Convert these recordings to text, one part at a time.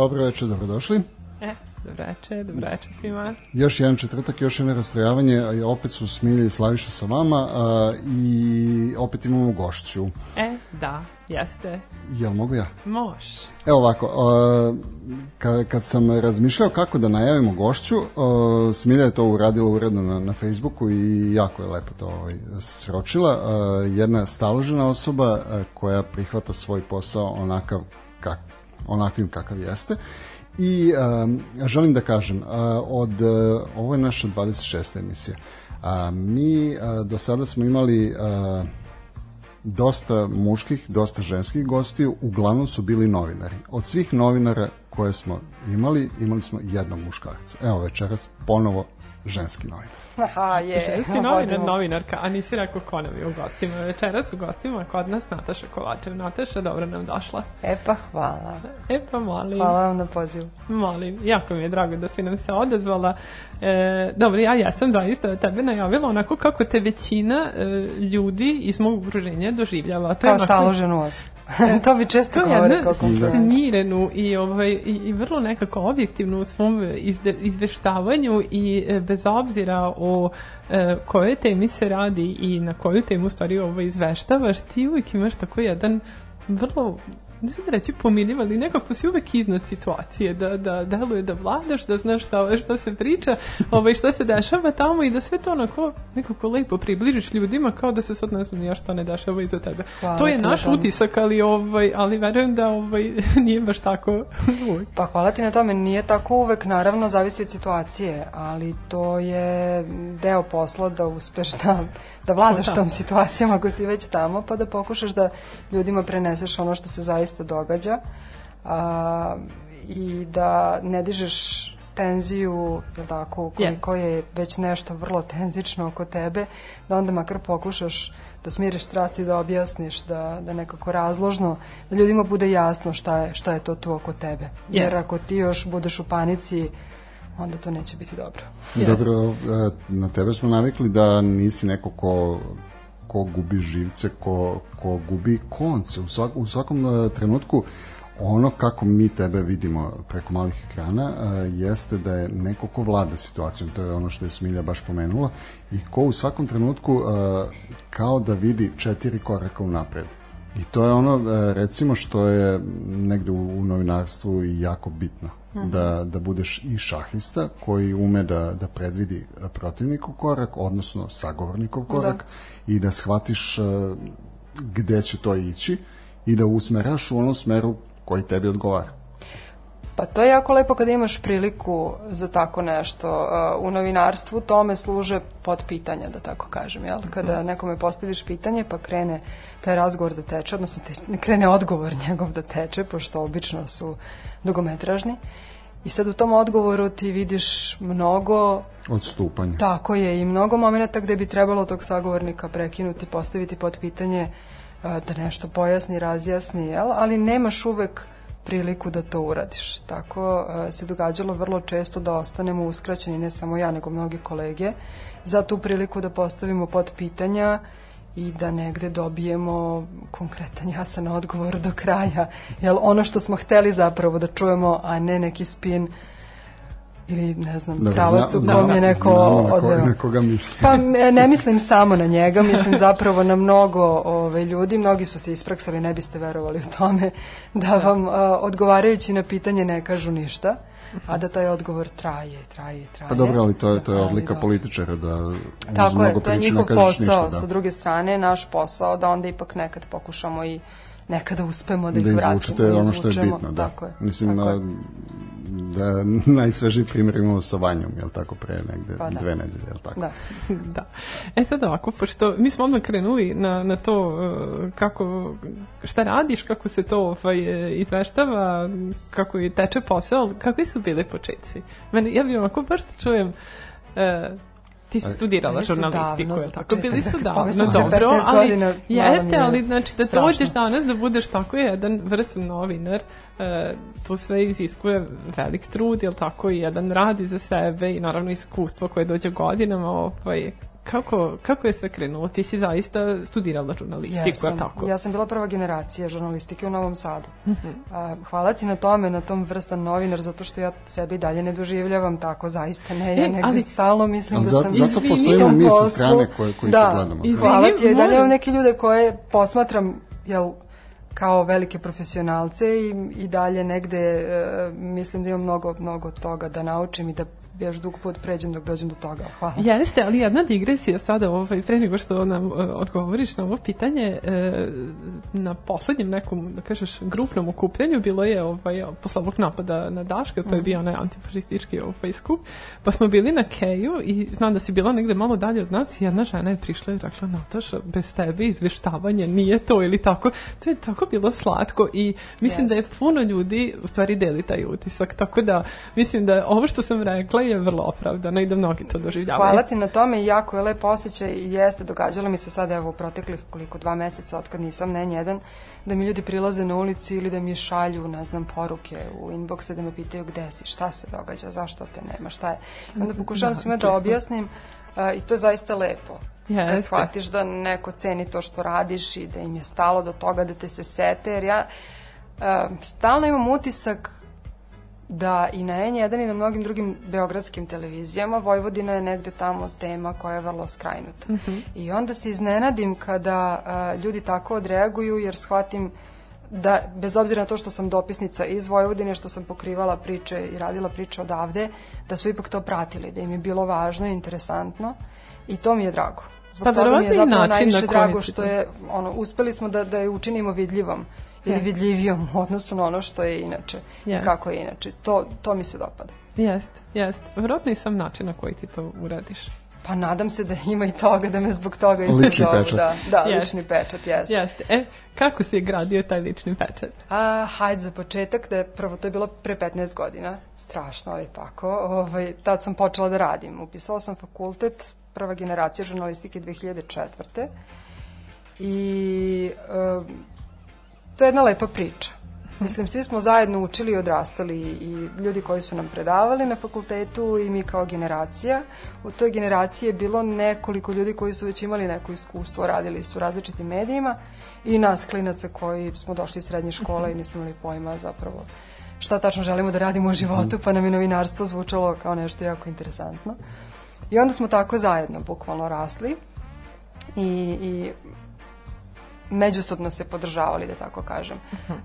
Dobro večer, dobrodošli. E, dobro večer, dobro večer svima. Još jedan četvrtak, još jedno rastrojavanje, opet su Smilja i Slaviša sa vama a, i opet imamo gošću. E, da, jeste. Jel mogu ja? Moš. Evo ovako, a, kad, kad sam razmišljao kako da najavimo gošću, a, Smilja je to uradila uredno na, na Facebooku i jako je lepo to ovaj, sročila. A, jedna staložena osoba a, koja prihvata svoj posao onakav kak, onakvim kakav jeste. I um, želim da kažem, uh, od uh, ovo je naša 26. emisija. Uh, mi uh, do sada smo imali uh, dosta muških, dosta ženskih gostiju, uglavnom su bili novinari. Od svih novinara koje smo imali, imali smo jednog muškarca. Evo večeras ponovo ženski novinar. Aha, je. Ženski novinar, novinarka, a nisi rekao ko nam je u gostima. Večeras u gostima kod nas Nataša Kovačev. Nataša, dobro nam došla. E pa hvala. E pa molim. Hvala vam na pozivu. Molim, jako mi je drago da si nam se odazvala. E, dobro, ja jesam zaista tebe najavila onako kako te većina e, ljudi iz mog okruženja doživljava. To Kao onako, staloženu osobu. to bi često govore kao kompliment. smirenu i, ovaj, i, i vrlo nekako objektivnu u svom izde, izveštavanju i e, bez obzira o e, kojoj temi se radi i na koju temu stvari ovo izveštavaš, ti uvijek imaš tako jedan vrlo ne znam da reći pominjiv, ali nekako si uvek iznad situacije, da, da deluje da vladaš, da znaš šta, šta se priča, ovaj, šta se dešava tamo i da sve to onako nekako lepo približiš ljudima kao da se sad ne znam ja šta ne dešava iza tebe. Hvala to je ti naš na utisak, ali, ovaj, ali verujem da ovaj, nije baš tako uvek. Pa hvala ti na tome. Nije tako uvek, naravno, zavisi od situacije, ali to je deo posla da uspeš da, da vladaš Da. tom situacijom ako si već tamo, pa da pokušaš da ljudima preneseš ono što se zaista događa a, i da ne dižeš tenziju, jel tako, ukoliko je već nešto vrlo tenzično oko tebe, da onda makar pokušaš da smiriš strasti, da objasniš, da, da nekako razložno, da ljudima bude jasno šta je, šta je to tu oko tebe. Jer Yes. ako ti još budeš u panici, onda to neće biti dobro. Dobro, e, na tebe smo navikli da nisi neko ko ko gubi živce, ko, ko gubi konce. U, svak, u svakom e, trenutku ono kako mi tebe vidimo preko malih ekrana e, jeste da je neko ko vlada situacijom, to je ono što je Smilja baš pomenula, i ko u svakom trenutku kao da vidi četiri koraka unapred. I to je ono, recimo, što je negde u, u novinarstvu jako bitno. Da, da budeš i šahista koji ume da, da predvidi protivnikov korak, odnosno sagovornikov korak i da shvatiš e, gde će to ići i da usmeraš u onom smeru koji tebi odgovara. Pa to je jako lepo kada imaš priliku za tako nešto. Uh, U novinarstvu tome služe pod pitanja, da tako kažem. Jel? Kada nekome postaviš pitanje pa krene taj razgovor da teče, odnosno te, ne krene odgovor njegov da teče, pošto obično su dugometražni. I sad u tom odgovoru ti vidiš mnogo Odstupanje. Tako je i mnogo momenta gde bi trebalo tog sagovornika prekinuti, postaviti pod pitanje e, da nešto pojasni, razjasni, jel? ali nemaš uvek priliku da to uradiš. Tako e, se događalo vrlo često da ostanemo uskraćeni, ne samo ja, nego mnogi kolege, za tu priliku da postavimo pod pitanja i da negde dobijemo konkretan jasan odgovor do kraja. Jel ono što smo hteli zapravo da čujemo, a ne neki spin ili ne znam, Dobro, pravac u zna- kom je neko na odveo. na koga misli. Pa ne mislim samo na njega, mislim zapravo na mnogo ove, ljudi, mnogi su se ispraksali, ne biste verovali u tome, da vam a, odgovarajući na pitanje ne kažu ništa, a da taj odgovor traje, traje, traje. Pa dobro, ali to je, to je Ali odlika dobro. političara da uz Tako mnogo je, to je njihov posao, ništa, sa druge strane naš posao da onda ipak nekad pokušamo i nekada uspemo da, da ih vratimo. izvučete i ono što je bitno. Da. Tako je. Mislim, tako je. Da najsvežiji primjer imamo sa Vanjom, jel tako, pre negde Pa da. dve nedelje, jel tako? Da. da. E sad ovako, pošto mi smo odmah krenuli na, na to uh, kako, šta radiš, kako se to ovaj, e, izveštava, kako je teče posao, kakvi su bili početci? Mene, ja bih onako baš da čujem uh, ti si studirala žurnalistiku, je za tako? Bili su Pa davno, dobro, 15 ali jeste, je ali znači da strašno. dođeš danas da budeš tako jedan vrsan novinar, e, to sve iziskuje velik trud, jel tako, i jedan rad iza sebe i naravno iskustvo koje dođe godinama, ovaj, kako, kako je sve krenulo? Ti si zaista studirala žurnalistiku, Jesam. tako? Ja sam bila prva generacija žurnalistike u Novom Sadu. Mhm. A, hvala ti na tome, na tom vrstan novinar, zato što ja sebe i dalje ne doživljavam tako, zaista ne. Ja E, negde ali- stalno mislim Ali da sam... zato postojimo mi sa strane koje- koji da, gledamo. Izvini, hvala ti, ja i dalje imam neke ljude koje posmatram, jel, kao velike profesionalce i, i dalje negde e, mislim da imam mnogo, mnogo toga da naučim i da još dug put pređem dok dođem do toga. Hvala. Jeste, ali jedna digresija sada, ovaj, pre nego što nam e, odgovoriš na ovo pitanje, e, na poslednjem nekom, da kažeš, grupnom okupljanju bilo je ovaj, posle ovog napada na Daška, to je bio onaj antifašistički ovaj, skup, pa smo bili na Keju i znam da si bila negde malo dalje od nas i jedna žena je prišla i rekla, Nataša, bez tebe izveštavanje nije to ili tako. To je tako bilo slatko i mislim da je puno ljudi u stvari deli taj utisak, tako da mislim da ovo što sam rekla je vrlo opravdano i da mnogi to doživljavaju. Hvala ti na tome i jako je lep osjećaj i jeste, događalo mi se sad evo u proteklih koliko dva meseca od kad nisam ne jedan, da mi ljudi prilaze na ulici ili da mi šalju, ne znam, poruke u inboxe da me pitaju gde si, šta se događa, zašto te nema, šta je. I onda pokušavam Da, svima da objasnim a, i to je zaista lepo. Jeste. Kad shvatiš da neko ceni to što radiš i da im je stalo do toga da te se sete, jer ja a, stalno imam utisak da i na N1 i na mnogim drugim beogradskim televizijama Vojvodina je negde tamo tema koja je vrlo skrajnuta. I onda se iznenadim kada a, ljudi tako odreaguju jer shvatim da bez obzira na to što sam dopisnica iz Vojvodine, što sam pokrivala priče i radila priče odavde, da su ipak to pratili, da im je bilo važno i interesantno i to mi je drago. Zbog Pa toga mi je zapravo način na najviše koji drago što to- je, ono, uspeli smo da, da je učinimo vidljivom ili Jeste. vidljivijom u odnosu na ono što je inače i Jeste. kako je inače. To, to mi se dopada. Jeste, jeste. Vjerojatno i sam način na koji ti to uradiš. Pa nadam se da ima i toga, da me zbog toga isto Lični zovu. pečat. Da, da Jeste. lični pečat, jeste. Jeste. E, kako si je gradio taj lični pečat? A, hajde za početak, da je prvo, to je bilo pre 15 godina, strašno, ali tako. Ovaj, tad sam počela da radim. Upisala sam fakultet, prva generacija žurnalistike 2004. I e, to je jedna lepa priča. Mislim, svi smo zajedno učili i odrastali i ljudi koji su nam predavali na fakultetu i mi kao generacija. U toj generaciji je bilo nekoliko ljudi koji su već imali neko iskustvo, radili su u različitim medijima i nas klinaca koji smo došli iz srednje škole i nismo imali pojma zapravo šta tačno želimo da radimo u životu, pa nam je novinarstvo zvučalo kao nešto jako interesantno. I onda smo tako zajedno bukvalno rasli i, i međusobno se podržavali, da tako kažem.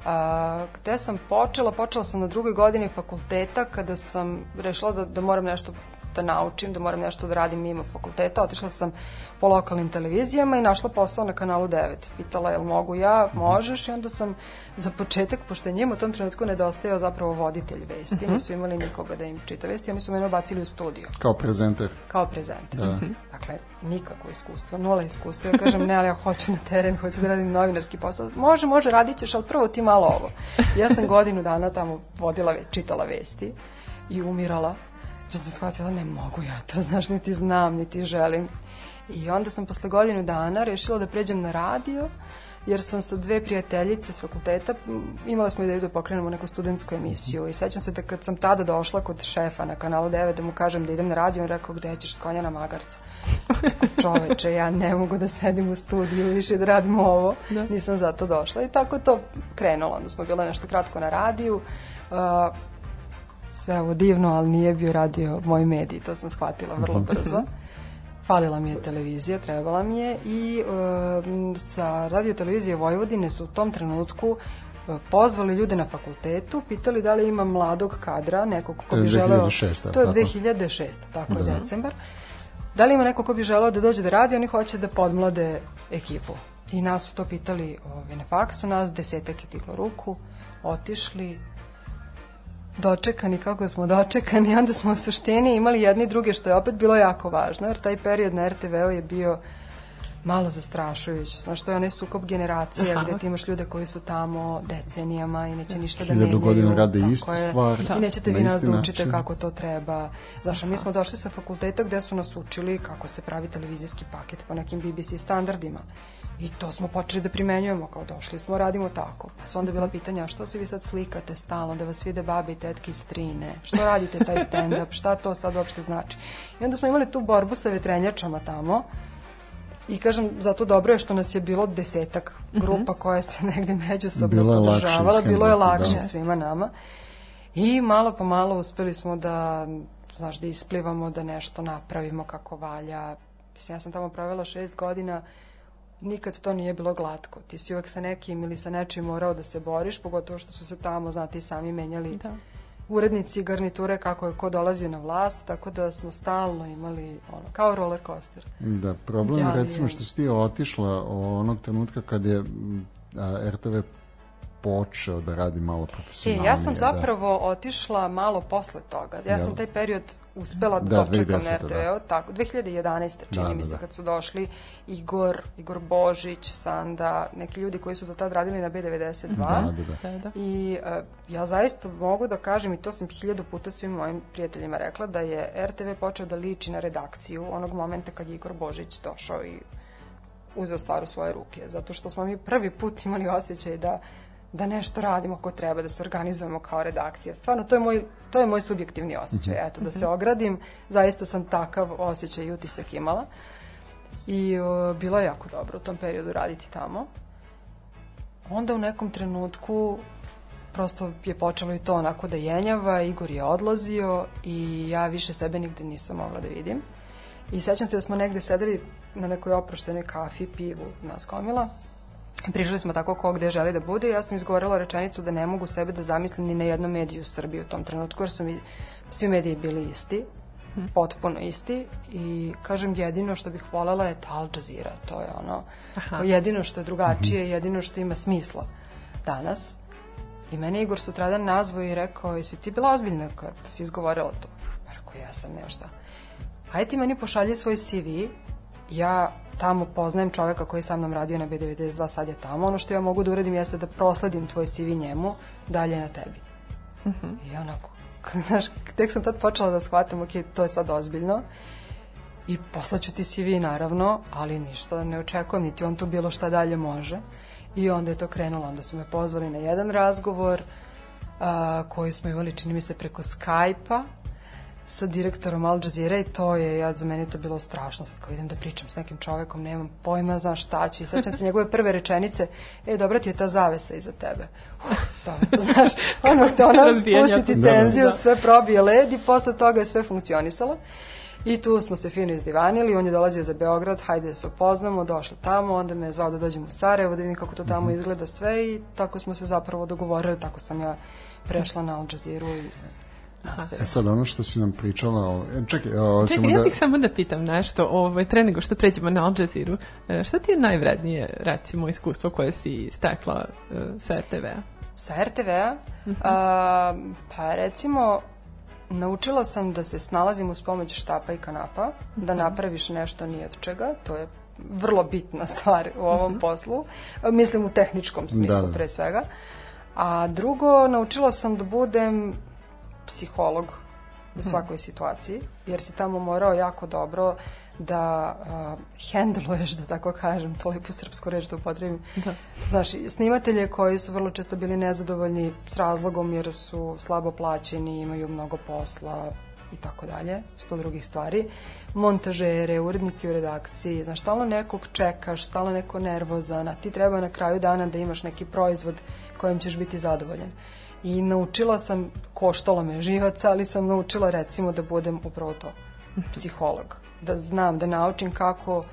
A, gde sam počela? Počela sam na drugoj godini fakulteta kada sam rešila da, da moram nešto da naučim, da moram nešto da radim mimo fakulteta. Otišla sam po lokalnim televizijama i našla posao na kanalu 9. Pitala jel mogu ja, možeš i onda sam za početak, pošto je njima u tom trenutku nedostajao zapravo voditelj vesti, nisu imali nikoga da im čita vesti, oni su mene obacili u studio Kao prezenter. kao prezenter. Da. Dakle, nikako iskustvo, nula iskustva. Ja kažem, ne, ali ja hoću na teren, hoću da radim novinarski posao. Može, može, radit ćeš, ali prvo ti malo ovo. Ja sam godinu dana tamo vodila, čitala vesti i umirala. Što sam shvatila, ne mogu ja to, znaš, niti znam, niti želim. I onda sam posle godinu dana rešila da pređem na radio, jer sam sa dve prijateljice s fakulteta, imala smo ideju da pokrenemo neku studentsku emisiju i sećam se da kad sam tada došla kod šefa na kanalu 9 da mu kažem da idem na radio, on rekao gde ćeš s konja na magarca. Rekao, Čoveče, ja ne mogu da sedim u studiju više da radim ovo, Da. nisam zato došla i tako je to krenulo, onda smo bila nešto kratko na radiju, uh, sve ovo divno, ali nije bio radio moj medij, to sam shvatila vrlo brzo. Falila mi je televizija, trebala mi je i e, sa radio televizije Vojvodine su u tom trenutku e, pozvali ljude na fakultetu, pitali da li ima mladog kadra, nekog ko To je bi želeo... 2006, To je tako? 2006, tako je, Da. decembar. Da li ima neko ko bi želeo da dođe da radi, oni hoće da podmlade ekipu. I nas su to pitali ove, na faksu, nas desetak je tiklo ruku, otišli, dočekani kako smo dočekani, onda smo u suštini imali jedni druge, što je opet bilo jako važno, jer taj period na RTV-u je bio malo zastrašujući. Znaš, to je onaj sukob generacija Aha. gde ti imaš ljude koji su tamo decenijama i neće ništa da Hiljadu menjaju. godina rade istu je. stvar, I nećete vi nas da učite način. kako to treba. Znaš, a mi smo došli sa fakulteta gde su nas učili kako se pravi televizijski paket po nekim BBC standardima. I to smo počeli da primenjujemo, kao došli smo, radimo tako. Pa su onda bila pitanja, što se vi sad slikate stalno, da vas vide babe i tetke i strine? Što radite taj stand-up? Šta to sad uopšte znači? I onda smo imali tu borbu sa vetrenjačama tamo, I kažem, zato dobro je što nas je bilo desetak grupa koja se negde međusobno Bilo je lakše podržavala, bilo je ishendlati, lakše da. svima nama. I malo po malo uspeli smo da, znaš, da isplivamo, da nešto napravimo kako valja. Mislim, ja sam tamo provela šest godina, nikad to nije bilo glatko. Ti si uvek sa nekim ili sa nečim morao da se boriš, pogotovo što su se tamo, znate, i sami menjali Da. urednici i garniture kako je ko dolazio na vlast, tako da smo stalno imali ono, kao roller coaster. Da, problem je Ali- recimo što si ti otišla onog trenutka kad je a, RTV počeo da radi malo E, profesionalnije. ja sam da. zapravo otišla malo posle toga. Ja sam Jel? taj period uspela da, Da, dočekam na 2010, RTV, da. tako, 2011. čini Da, mi da, se da. kad su došli Igor, Igor Božić, Sanda, neki ljudi koji su do tad radili na B92. Da, da, da. Da, da. I e, ja zaista mogu da kažem, i to sam hiljadu puta svim mojim prijateljima rekla, da je RTV počeo da liči na redakciju onog momenta kad je Igor Božić došao i uzeo stvar u svoje ruke. Zato što smo mi prvi put imali osjećaj da da nešto radimo ako treba, da se organizujemo kao redakcija. Stvarno, to je moj, to je moj subjektivni osjećaj. Eto, da se ogradim, zaista sam takav osjećaj i utisak imala. I o, bilo je jako dobro u tom periodu raditi tamo. Onda u nekom trenutku prosto je počelo i to onako da jenjava, Igor je odlazio i ja više sebe nigde nisam mogla da vidim. I sećam se da smo negde sedeli na nekoj oproštenoj kafi, pivu, nas komila. Prišli smo tako ko gde želi da bude i ja sam izgovorila rečenicu da ne mogu sebe da zamislim ni na jednom mediju u Srbiji u tom trenutku, jer su mi svi mediji bili isti, potpuno isti i kažem jedino što bih volela je ta Al Jazeera, to je ono Aha. jedino što je drugačije, jedino što ima smisla danas. I mene Igor sutradan nazvao i rekao, jesi ti bila ozbiljna kad si izgovorila to? Rekao, ja sam, nema šta. Ajde ti meni pošalje svoj CV, ja tamo poznajem čoveka koji je sa mnom radio na B92, sad je tamo. Ono što ja mogu da uradim jeste da prosledim tvoj CV njemu, dalje na tebi. I ja onako, znaš, tek sam tad počela da shvatam, ok, to je sad ozbiljno. I poslaću ti CV naravno, ali ništa ne očekujem, niti on tu bilo šta dalje može. I onda je to krenulo, onda su me pozvali na jedan razgovor a, koji smo imali, čini mi se, preko Skype-a sa direktorom Al Jazeera i to je, ja, za mene je to bilo strašno, sad kao idem da pričam s nekim čovekom, nemam pojma, znaš šta će, i sećam se njegove prve rečenice, e, dobra ti je ta zavesa iza tebe. Uf, dobro, znaš, odmah te ona spustiti atmosfere. tenziju, Da. sve probije led i posle toga je sve funkcionisalo. I tu smo se fino izdivanili, on je dolazio za Beograd, hajde da se upoznamo, došli tamo, onda me je zvao da dođem u Sarajevo, da vidim kako to tamo izgleda sve i tako smo se zapravo dogovorili, tako sam ja prešla na Al Jazeera i nastavila. E sad, ono što si nam pričala, o, e, čekaj, o, Čekaj, ja da... bih samo da pitam nešto, ovaj, pre nego što pređemo na Al Jazeera. E, Šta ti je najvrednije, recimo, iskustvo koje si stekla e, sa RTV-a? Sa RTV-a, a, pa recimo, naučila sam da se snalazim uz pomoć štapa i kanapa, da napraviš nešto ni od čega, to je vrlo bitna stvar u ovom poslu, A, mislim u tehničkom smislu Da, da. pre svega. A drugo, naučila sam da budem psiholog u svakoj situaciji, jer si tamo morao jako dobro da uh, hendluješ, da tako kažem, to lepu srpsku reč da upotrebim. Da. Znaš, snimatelje koji su vrlo često bili nezadovoljni s razlogom jer su slabo plaćeni, imaju mnogo posla i tako dalje, sto drugih stvari. Montažere, urednike u redakciji, znaš, stalno nekog čekaš, stalno neko nervozan, a ti treba na kraju dana da imaš neki proizvod kojim ćeš biti zadovoljan. I naučila sam, koštalo me živaca, ali sam naučila recimo da budem upravo to, psiholog. Da znam, da naučim kako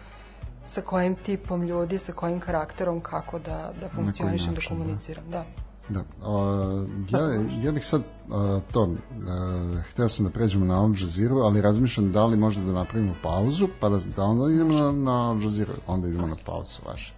sa kojim tipom ljudi, sa kojim karakterom, kako da, da funkcionišem, da način, da. komuniciram. Da. Da, a, ja, ja bih sad a, to, a, hteo sam da pređemo na Al Jazeera, ali razmišljam da li možda da napravimo pauzu, pa da, da onda idemo na, na Al Jazeera, onda idemo na pauzu vaše.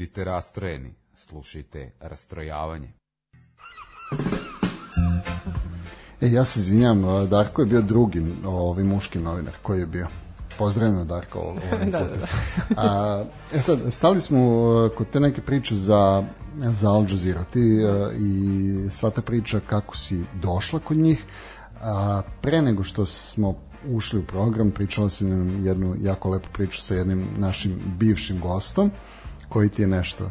Budite rastrojeni, slušajte rastrojavanje. E, ja se izvinjam, Darko je bio drugi ovaj muški novinar koji je bio. Pozdravljamo Darko ovim Da, da, putem. A, e sad, stali smo kod te neke priče za, za Al Jazeera. Ti a, i sva ta priča kako si došla kod njih. A, pre nego što smo ušli u program, pričala si nam jednu jako lepu priču sa jednim našim bivšim gostom, koji ti je nešto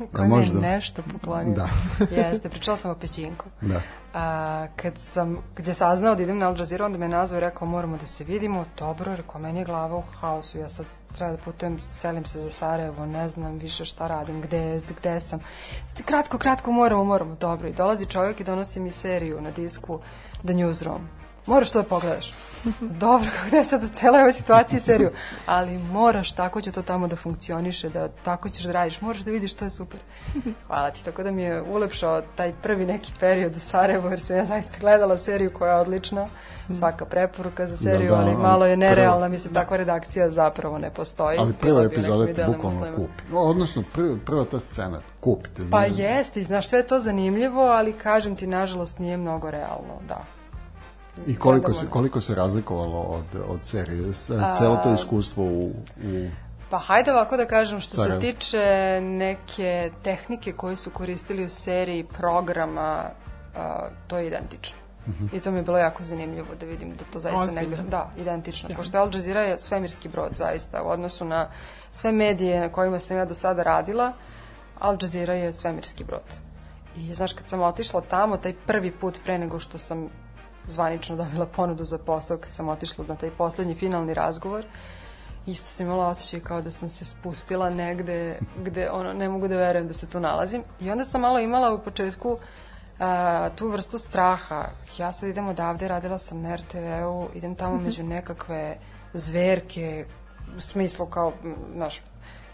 možda? mi je nešto poklonio. Da. Jeste, pričala sam o pećinku. Da. A, kad sam, kad je saznao da idem na Al Jazeera, onda me nazvao i rekao moramo da se vidimo, dobro, rekao, meni je glava u haosu, ja sad treba da putujem, selim se za Sarajevo, ne znam više šta radim, gde, gde sam. Kratko, kratko, moramo, moramo, dobro. I dolazi čovjek i donosi mi seriju na disku The Newsroom. Moraš to da pogledaš. Dobro, kako da je sad u celoj ovoj situaciji seriju, ali moraš, tako će to tamo da funkcioniše, da tako ćeš da radiš, moraš da vidiš, to je super. Hvala ti, tako da mi je ulepšao taj prvi neki period u Sarajevu, jer sam ja zaista gledala seriju koja je odlična, svaka preporuka za seriju, Da, da, ali malo je prvo- nerealna, mislim, takva redakcija zapravo ne postoji. Ali prva epizoda te bukvalno kupi. Odnosno, prva, prva ta scena, kupite. Pa jeste, znaš, sve je to zanimljivo, ali kažem ti, nažalost, nije mnogo realno, da. I koliko se, koliko se razlikovalo od, od serije? Celo to iskustvo u, u Pa hajde ovako da kažem, što Sarajevo. se tiče neke tehnike koje su koristili u seriji programa, a, to je identično. I to mi je bilo jako zanimljivo da vidim da to zaista Ozbiljno? negde... Da, identično. Sjajno. Pošto Al Jazeera je svemirski brod zaista u odnosu na sve medije na kojima sam ja do sada radila, Al Jazeera je svemirski brod. I znaš, kad sam otišla tamo, taj prvi put pre nego što sam zvanično dobila ponudu za posao, kad sam otišla na taj poslednji finalni razgovor, isto sam imala osjećaj kao da sam se spustila negde gde ono, ne mogu da verujem da se tu nalazim. I onda sam malo imala u početku a, tu vrstu straha. Ja sad idem odavde, radila sam na RTV-u, idem tamo među nekakve zverke, u smislu kao, znaš,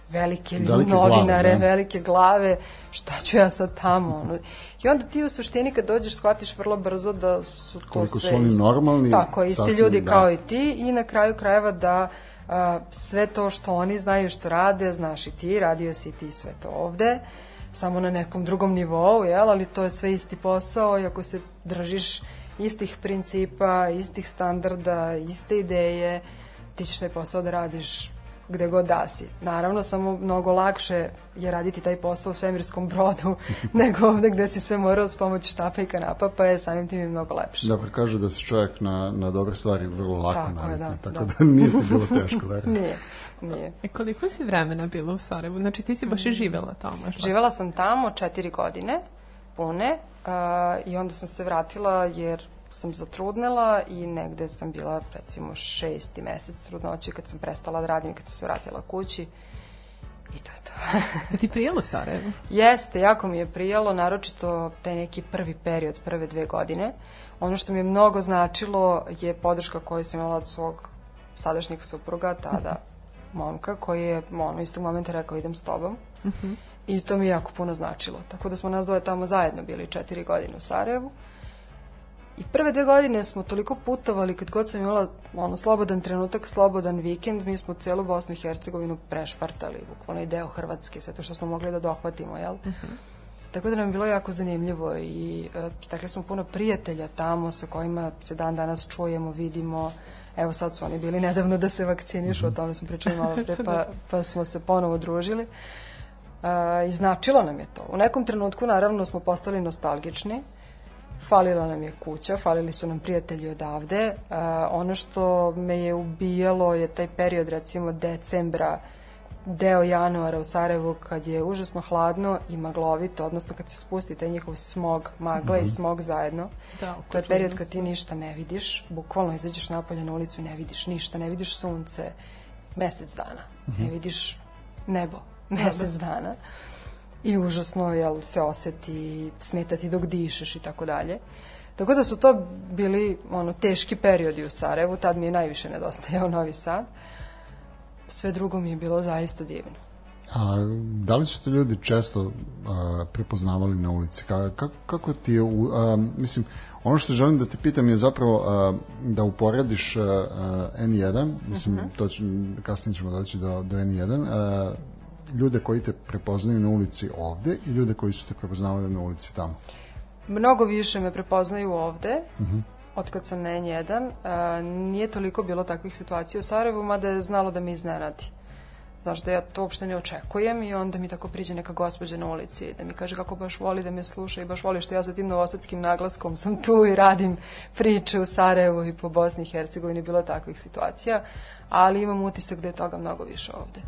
velike, Velike novinare, glave, da. velike glave, šta ću ja sad tamo? Ono. I onda ti u suštini kad dođeš shvatiš vrlo brzo da su to Koliko sve su oni normalni, Tako, isti sasvim, ljudi da. kao i ti i na kraju krajeva da a, sve to što oni znaju što rade, znaš i ti, radio si i ti sve to ovde, samo na nekom drugom nivou, jel? ali to je sve isti posao i ako se držiš istih principa, istih standarda, iste ideje, ti ćeš taj posao da radiš gde god da si. Naravno, samo mnogo lakše je raditi taj posao u svemirskom brodu nego ovde gde si sve morao s pomoć štapa i kanapa, pa je samim tim i mnogo lepše. Dobro, kažu da se čovjek na, na dobre stvari vrlo lako Tako je, navikne, da, tako da. da, nije ti bilo teško, verujem. Nije, nije. E koliko si vremena bila u Sarajevu? Znači ti si baš i živela tamo. Šta? Živela sam tamo četiri godine, pune, a, i onda sam se vratila jer sam zatrudnela i negde sam bila recimo šesti mesec trudnoće kad sam prestala da radim i kad sam se vratila kući. I to je to. Ti prijelo Sarajevo? Jeste, jako mi je prijalo, naročito taj neki prvi period, prve dve godine. Ono što mi je mnogo značilo je podrška koju sam imala od svog sadašnjeg supruga, tada momka, koji je ono, istog momenta rekao idem s tobom. I to mi je jako puno značilo. Tako da smo nas dvoje tamo zajedno bili četiri godine u Sarajevu. I prve dve godine smo toliko putovali, kad god sam imala ono, slobodan trenutak, slobodan vikend, mi smo celu Bosnu i Hercegovinu prešpartali, bukvalno i deo Hrvatske, sve to što smo mogli da dohvatimo, jel? Tako da nam je bilo jako zanimljivo i e, stekli smo puno prijatelja tamo sa kojima se dan danas čujemo, vidimo. Evo sad su oni bili nedavno da se vakcinišu, o tome smo pričali malo pre, pa, pa smo se ponovo družili. E, I značilo nam je to. U nekom trenutku naravno smo postali nostalgični, falila nam je kuća, falili su nam prijatelji odavde. E, ono što me je ubijalo je taj period recimo decembra, deo januara u Sarajevu kad je užasno hladno i maglovito, odnosno kad se spusti taj njihov smog, magla i smog zajedno. Da, to je period kad ti ništa ne vidiš, bukvalno izađeš napolje na ulicu i ne vidiš ništa, ne vidiš sunce mesec dana, ne vidiš nebo mesec dana i užasno jel, se oseti, smetati dok dišeš i tako dalje. Tako da su to bili ono, teški periodi u Sarajevu, tad mi je najviše nedostajao Novi Sad. Sve drugo mi je bilo zaista divno. A da li su te ljudi često a, prepoznavali na ulici? Ka, kako, kako ti je, u, a, mislim, ono što želim da te pitam je zapravo a, da uporediš a, a, N1, mislim, Mhm. to ću, kasnije ćemo doći do, do N1, a, ljude koji te prepoznaju na ulici ovde i ljude koji su te prepoznavali na ulici tamo? Mnogo više me prepoznaju ovde, od kad sam na N1. A, nije toliko bilo takvih situacija u Sarajevu, mada je znalo da me iznenadi. Znaš da ja to uopšte ne očekujem i onda mi tako priđe neka gospođa na ulici da mi kaže kako baš voli da me sluša i baš voli što ja sa tim novosadskim naglaskom sam tu i radim priče u Sarajevu i po Bosni i Hercegovini, bilo takvih situacija, ali imam utisak da je toga mnogo više ovde.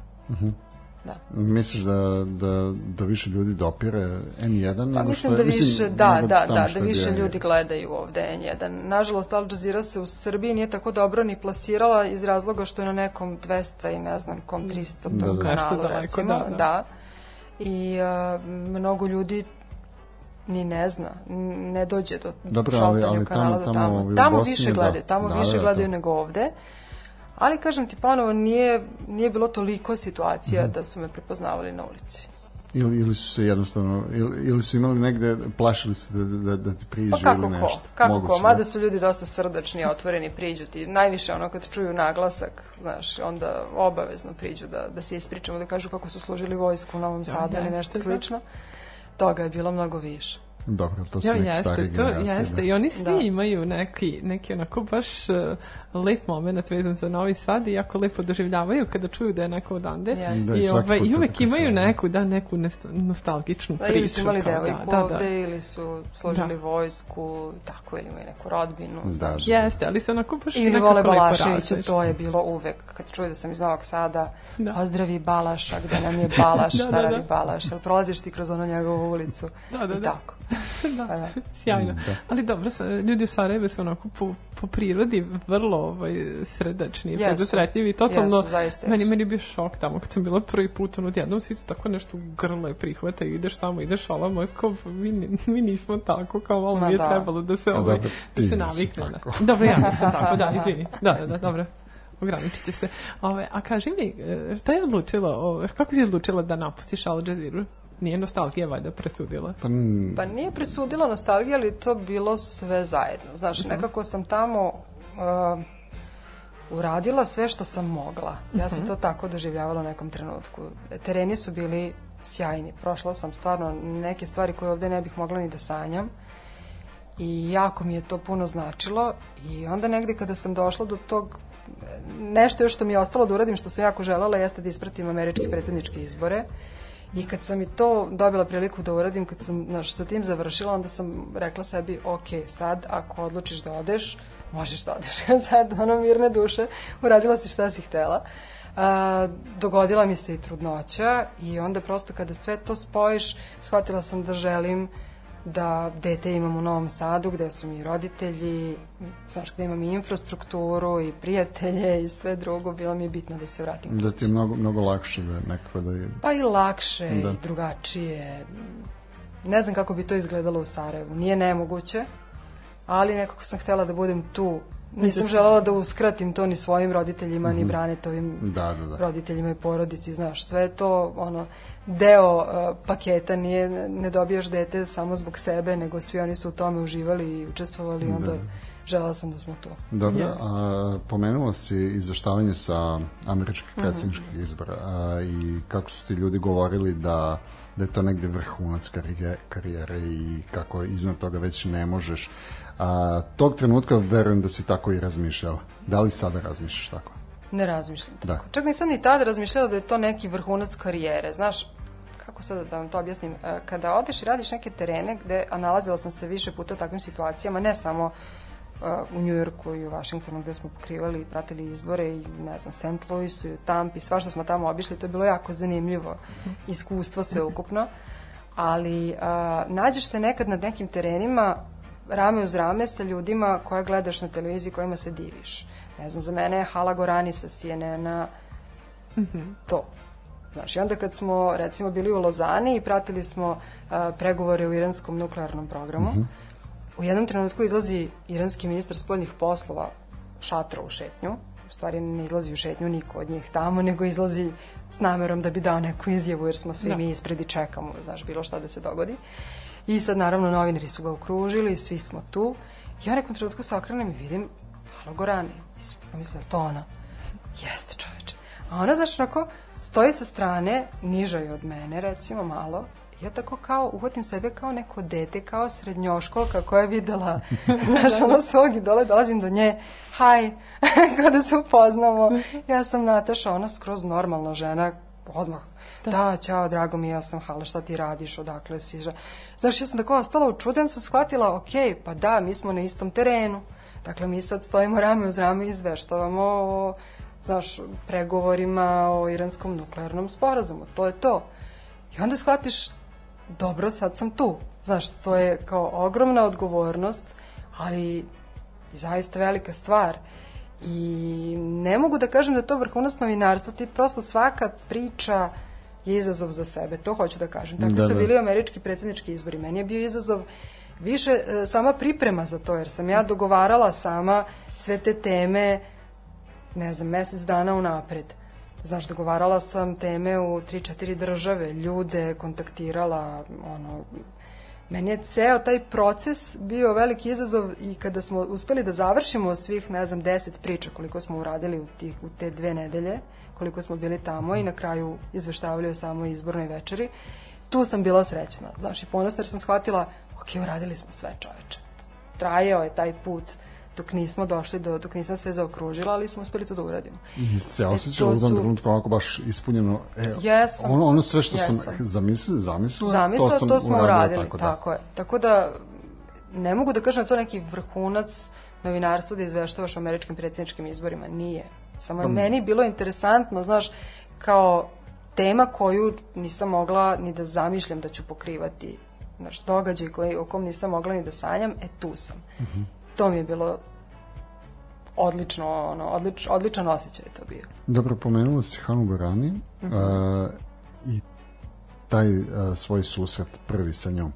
Da. Misliš da, da, da više ljudi dopire N1? Pa mislim što da je- mislim, više, da, da, tamo da, da više ljudi gledaju ovde N1. Nažalost, Al Jazeera se u Srbiji nije tako dobro ni plasirala iz razloga što je na nekom 200 i ne znam kom 300 Da, tom da. kanalu, Nešto daleko, recimo. da, da. da. I a, mnogo ljudi ni ne zna, ne dođe do Dobro, ali- ali kanala tamo- tamo tamo. Tamo Bosni, više da. gledaju, tamo Da, više da, gledaju to. nego ovde. Ali kažem ti ponovo, nije, nije bilo toliko situacija Mhm. da su me prepoznavali na ulici. Ili, ili su se jednostavno, ili, ili su imali negde, plašili se da, da, da ti priđu Pa kako ili nešto. ko, kako Moguće, ko, da. mada su ljudi dosta srdačni, otvoreni, priđu ti. Najviše ono kad čuju naglasak, znaš, onda obavezno priđu da, da se ispričamo, da kažu kako su služili vojsku u Novom Sadu ili nešto da. slično. Toga je bilo mnogo više. Dobro, to su Jo, neke stare jeste, to generacije. jeste. da. I oni svi Da. imaju neki, neki onako baš uh, lep moment vezan za Novi Sad i jako lepo doživljavaju kada čuju da je neko odande. Jeste. Da, i I, svaki ovaj, i uvek imaju neku, da, neku nostalgičnu Da, priču. ili su imali kao devojku da, da, da. ovde, ili su služili Da. vojsku, tako, ili imaju neku rodbinu, Da, da. Jeste, ali se onako baš Ili vole Balaševića, to je bilo uvek. Kad čuju da sam iz Novog Sada, Da. pozdravi Balaša, gde nam je Balaš, Da, da, radi da. Balaš, jel prolaziš ti kroz ono njegovu ulicu? Da, da, I da. tako. da. Da. Sjajno. Da. Ali dobro, sa- ljudi u Sarajevu su onako po, po prirodi vrlo ovaj, sredačni, Jesu. predosretljivi. Totalno, Jesu, zaista meni, jesu. meni je bio šok tamo kad sam bila prvi put, ono, odjednom svi tako nešto u grlo je prihvata i ideš tamo, ideš, ala moj, kao, mi, mi nismo tako, kao malo Ma mi je da. trebalo da se, ovaj, da se navikne. Da. Dobro, ja nisam tako, da, izvini. Da, da, da, dobro. Ograničit će se. Ove, a kaži mi, e, šta je odlučila, o, kako si odlučila da napustiš Al Jazeera? Nije nostalgija valjda presudila? Pa, Pa nije presudila nostalgija, ali to bilo sve zajedno. Znaš, nekako sam tamo uh, uradila sve što sam mogla. Ja sam to tako doživljavala u nekom trenutku. Tereni su bili sjajni. Prošla sam stvarno neke stvari koje ovde ne bih mogla ni da sanjam. I jako mi je to puno značilo. I onda negde kada sam došla do tog nešto još što mi je ostalo da uradim, što sam jako želela, jeste da ispratim američke predsjedničke izbore. I kad sam i to dobila priliku da uradim, kad sam znaš, sa tim završila, onda sam rekla sebi, ok, sad ako odlučiš da odeš, možeš da odeš. sad, ono, mirne duše, uradila si šta si htela. A, dogodila mi se i trudnoća i onda prosto kada sve to spojiš, shvatila sam da želim da dete imam u Novom Sadu gde su mi roditelji, znaš, gde imam i infrastrukturu i prijatelje i sve drugo, bilo mi je bitno da se vratim da kući. ti je mnogo, mnogo lakše da nekako da je... Pa i lakše Da. i drugačije. Ne znam kako bi to izgledalo u Sarajevu. Nije nemoguće, ali nekako sam htela da budem tu. Nisam želela da uskratim to ni svojim roditeljima, ni Branetovim Da, da, da. roditeljima i porodici, znaš, sve to ono deo uh, paketa, nije ne dobijaš dete samo zbog sebe, nego svi oni su u tome uživali i učestvovali i onda želela sam da smo tu. Dobro, Jeste. a pomenula si izveštavanje sa američkih Mhm. predsjedničkih izbora a, i kako su ti ljudi govorili da da je to negde vrhunac karijere, karijere i kako iznad toga već ne možeš. A, tog trenutka verujem da si tako i razmišljala. Da li sada razmišljaš tako? Ne razmišljam tako. Da. Čak nisam ni tada razmišljala da je to neki vrhunac karijere. Znaš, kako sada da vam to objasnim, E, kada odeš i radiš neke terene gde, a nalazila sam se više puta u takvim situacijama, ne samo uh, u Njujorku i u Vašingtonu gde smo pokrivali i pratili izbore i ne znam, St. Louisu i u Tampi, svašta smo tamo obišli, to je bilo jako zanimljivo iskustvo sveukupno, ali uh, nađeš se nekad na nekim terenima rame uz rame sa ljudima koje gledaš na televiziji kojima se diviš. Ne znam, za mene je Hala Gorani sa CNN-a to. Znaš, i onda kad smo, recimo, bili u Lozani i pratili smo a, pregovore u iranskom nuklearnom programu, u jednom trenutku izlazi iranski ministar spoljnih poslova šatra u šetnju, u stvari ne izlazi u šetnju niko od njih tamo, nego izlazi s namerom da bi dao neku izjavu, jer smo svi Da. mi ispred i čekamo, znaš, bilo šta da se dogodi. I sad, naravno, novinari su ga okružili, svi smo tu. Ja nekom trenutku se okrenem i vidim Halo Gorani. I s- pomislila, to ona? Jeste čoveče. A ona, znaš, onako, stoji sa strane, niža je od mene, recimo malo, ja tako kao uhvatim sebe kao neko dete, kao srednjoškolka koja je videla, znaš, ono svog idola, dolazim do nje, haj, kao da se upoznamo. Ja sam Nataša, ona skroz normalna žena, odmah, da, da čao, drago mi ja sam, hala, šta ti radiš, odakle si. Znaš, ja sam tako ostala u čudan, sam shvatila, ok, pa da, mi smo na istom terenu. Dakle, mi sad stojimo rame uz rame i izveštavamo o, znaš, pregovorima o iranskom nuklearnom sporazumu. To je to. I onda shvatiš dobro, sad sam tu. Znaš, to je kao ogromna odgovornost, ali zaista velika stvar. I ne mogu da kažem da je to vrhunac novinarstva, ti prosto svaka priča je izazov za sebe, to hoću da kažem. Tako da, su da. bili američki predsjednički izbori. Meni je bio izazov više e, sama priprema za to, jer sam ja dogovarala sama sve te teme, ne znam, mesec dana unapred. Znaš, dogovarala sam teme u 3-4 države, ljude kontaktirala, ono, meni je ceo taj proces bio veliki izazov i kada smo uspeli da završimo svih, ne znam, 10 priča koliko smo uradili u, tih, u te dve nedelje, koliko smo bili tamo i na kraju izveštavali o samoj izbornoj večeri, tu sam bila srećna. Znaš, i ponosna jer sam shvatila, ok, uradili smo sve čoveče. Trajao je taj put dok nismo došli do, dok nisam sve zaokružila, ali smo uspeli to da uradimo. I se osjeća e, u tom trenutku ovako baš ispunjeno. E, jesam. Ono, ono sve što jesam. sam zamislila, zamislila, zamislila, to, sam to smo uradili. Tako, da. tako je. Tako da, ne mogu da kažem da to neki vrhunac novinarstva da izveštavaš o američkim predsjedničkim izborima. Nije. Samo je pa, meni bilo interesantno, znaš, kao tema koju nisam mogla ni da zamišljam da ću pokrivati znaš, događaj koji, o kom nisam mogla ni da sanjam, e tu sam. Mm -hmm. To mi je bilo odlično, ono, odlič, odličan osjećaj je to bio. Dobro, pomenula si Hanu Barani mm -hmm. uh, i taj uh, svoj susret prvi sa njom.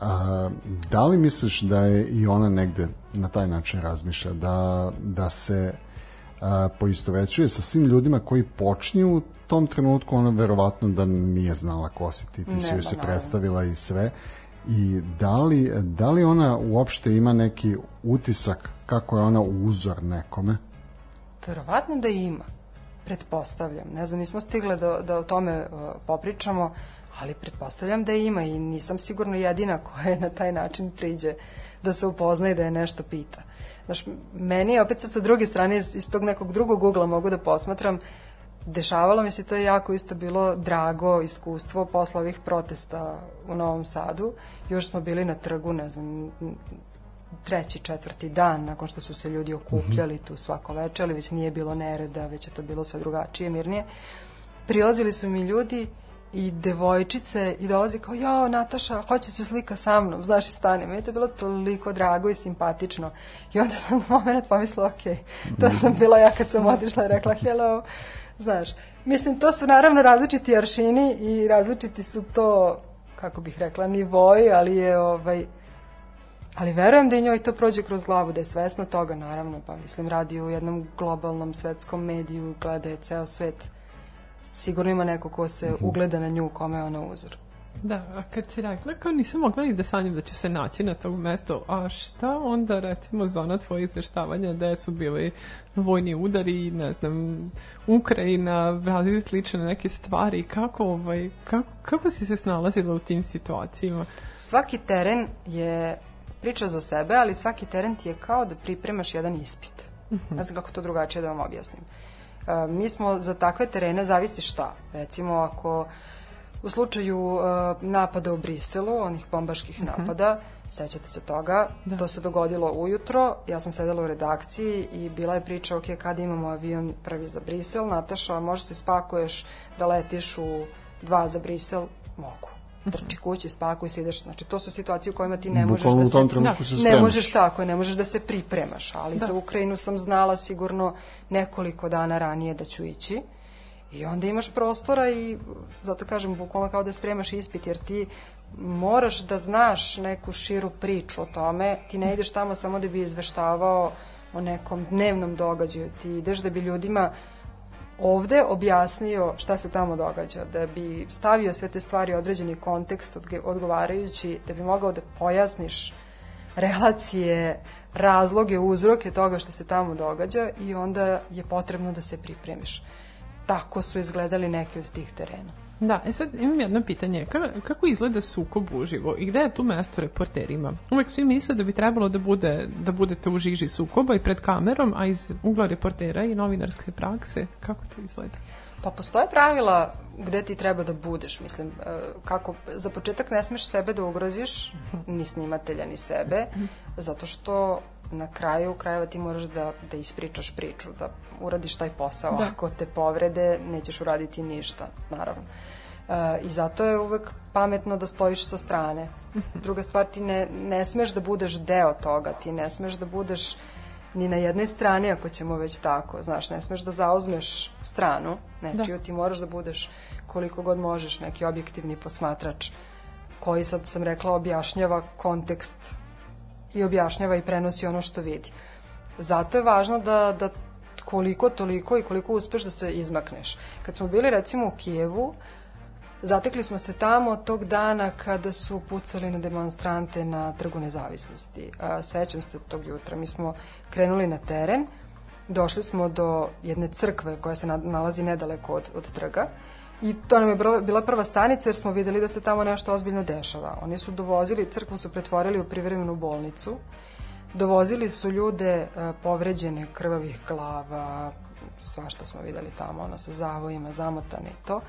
A, da li misliš da je i ona negde na taj način razmišlja, da, da se a, poistovećuje sa svim ljudima koji počinju u tom trenutku, ona verovatno da nije znala ko si ti, ti si joj se predstavila i sve. I da li, da li ona uopšte ima neki utisak kako je ona uzor nekome? Verovatno da ima, pretpostavljam. Ne znam, nismo stigle da, da o tome uh, popričamo, ali pretpostavljam da ima i nisam sigurno jedina koja je na taj način priđe da se upozna i da je nešto pita. Znaš, meni je opet sad sa druge strane iz, iz tog nekog drugog ugla mogu da posmatram dešavalo mi se to je jako isto bilo drago iskustvo posle ovih protesta u Novom Sadu. Još smo bili na trgu, ne znam, treći, četvrti dan nakon što su se ljudi okupljali mm -hmm. tu svako veče, ali već nije bilo nereda, već je to bilo sve drugačije, mirnije. Prilazili su mi ljudi i devojčice i dolazi kao, jao, Nataša, hoće se slika sa mnom, znaš, i stane. Meni je to bilo toliko drago i simpatično. I onda sam na moment pomislila, ok, to sam bila ja kad sam otišla i rekla, hello, znaš. Mislim, to su naravno različiti aršini i različiti su to, kako bih rekla, nivoji, ali je, ovaj, ali verujem da i njoj to prođe kroz glavu, da je svesna toga, naravno, pa mislim, radi u jednom globalnom svetskom mediju, gleda je ceo svet sigurno ima neko ko se mhm. ugleda na nju, kome je ona uzor. Da, a kad si rekla kao nisam mogla ni da sanjam da ću se naći na tom mestu, a šta onda recimo zona tvoje izveštavanja da su bili vojni udari, ne znam, Ukrajina, razli slične neke stvari, kako, ovaj, kako, kako si se snalazila u tim situacijama? Svaki teren je priča za sebe, ali svaki teren ti je kao da pripremaš jedan ispit. Uh mhm. -huh. Ne znam kako to drugačije da vam objasnim. Uh, mi smo za takve terene, zavisi šta. Recimo, ako u slučaju napada u Briselu, onih bombaških uh mhm. -huh. napada, sećate se toga, da. to se dogodilo ujutro, ja sam sedela u redakciji i bila je priča, ok, kada imamo avion prvi za Brisel, Nataša, može se spakuješ da letiš u dva za Brisel? Mogu trči kući, spakuj se, ideš. Znači, to su situacije u kojima ti ne možeš da se... u tom trenutku da, se spremaš. Ne možeš tako, ne možeš da se pripremaš, ali da. za Ukrajinu sam znala sigurno nekoliko dana ranije da ću ići. I onda imaš prostora i zato kažem bukvalno kao da spremaš ispit jer ti moraš da znaš neku širu priču o tome. Ti ne ideš tamo samo da bi izveštavao o nekom dnevnom događaju. Ti ideš da bi ljudima uh, ovde objasnio šta se tamo događa, da bi stavio sve te stvari u određeni kontekst odgovarajući, da bi mogao da pojasniš relacije, razloge, uzroke toga što se tamo događa i onda je potrebno da se pripremiš. tako su izgledali neki od tih terena. Da, e sad imam jedno pitanje. Ka, kako izgleda sukob uživo i gde je tu mesto reporterima? Uvek svi misle da bi trebalo da, bude, da budete u žiži sukoba i pred kamerom, a iz ugla reportera i novinarske prakse, kako to izgleda? Pa postoje pravila gde ti treba da budeš, mislim, e, kako, za početak ne smeš sebe da ugroziš, ni snimatelja, ni sebe, zato što na kraju krajeva ti moraš da, da ispričaš priču, da uradiš taj posao. Da. Ako te povrede, nećeš uraditi ništa, naravno. E, I zato je uvek pametno da stojiš sa strane. Druga stvar, ti ne, ne smeš da budeš deo toga, ti ne smeš da budeš ni na jednoj strani ako ćemo već tako, znaš, ne smeš da zauzmeš stranu nečiju, da. ti moraš da budeš koliko god možeš neki objektivni posmatrač koji sad sam rekla objašnjava kontekst i objašnjava i prenosi ono što vidi. Zato je važno da, da koliko toliko i koliko uspeš da se izmakneš. Kad smo bili recimo u Kijevu, zatekli smo se tamo tog dana kada su pucali na demonstrante na trgu nezavisnosti. Sećam se tog jutra. Mi smo krenuli na teren, došli smo do jedne crkve koja se nalazi nedaleko od, od trga I to nam je bila prva stanica jer smo videli da se tamo nešto ozbiljno dešava. Oni su dovozili, crkvu su pretvorili u privremenu bolnicu, dovozili su ljude e, povređene krvavih glava, svašta smo videli tamo, ono sa zavojima, zamotane i to.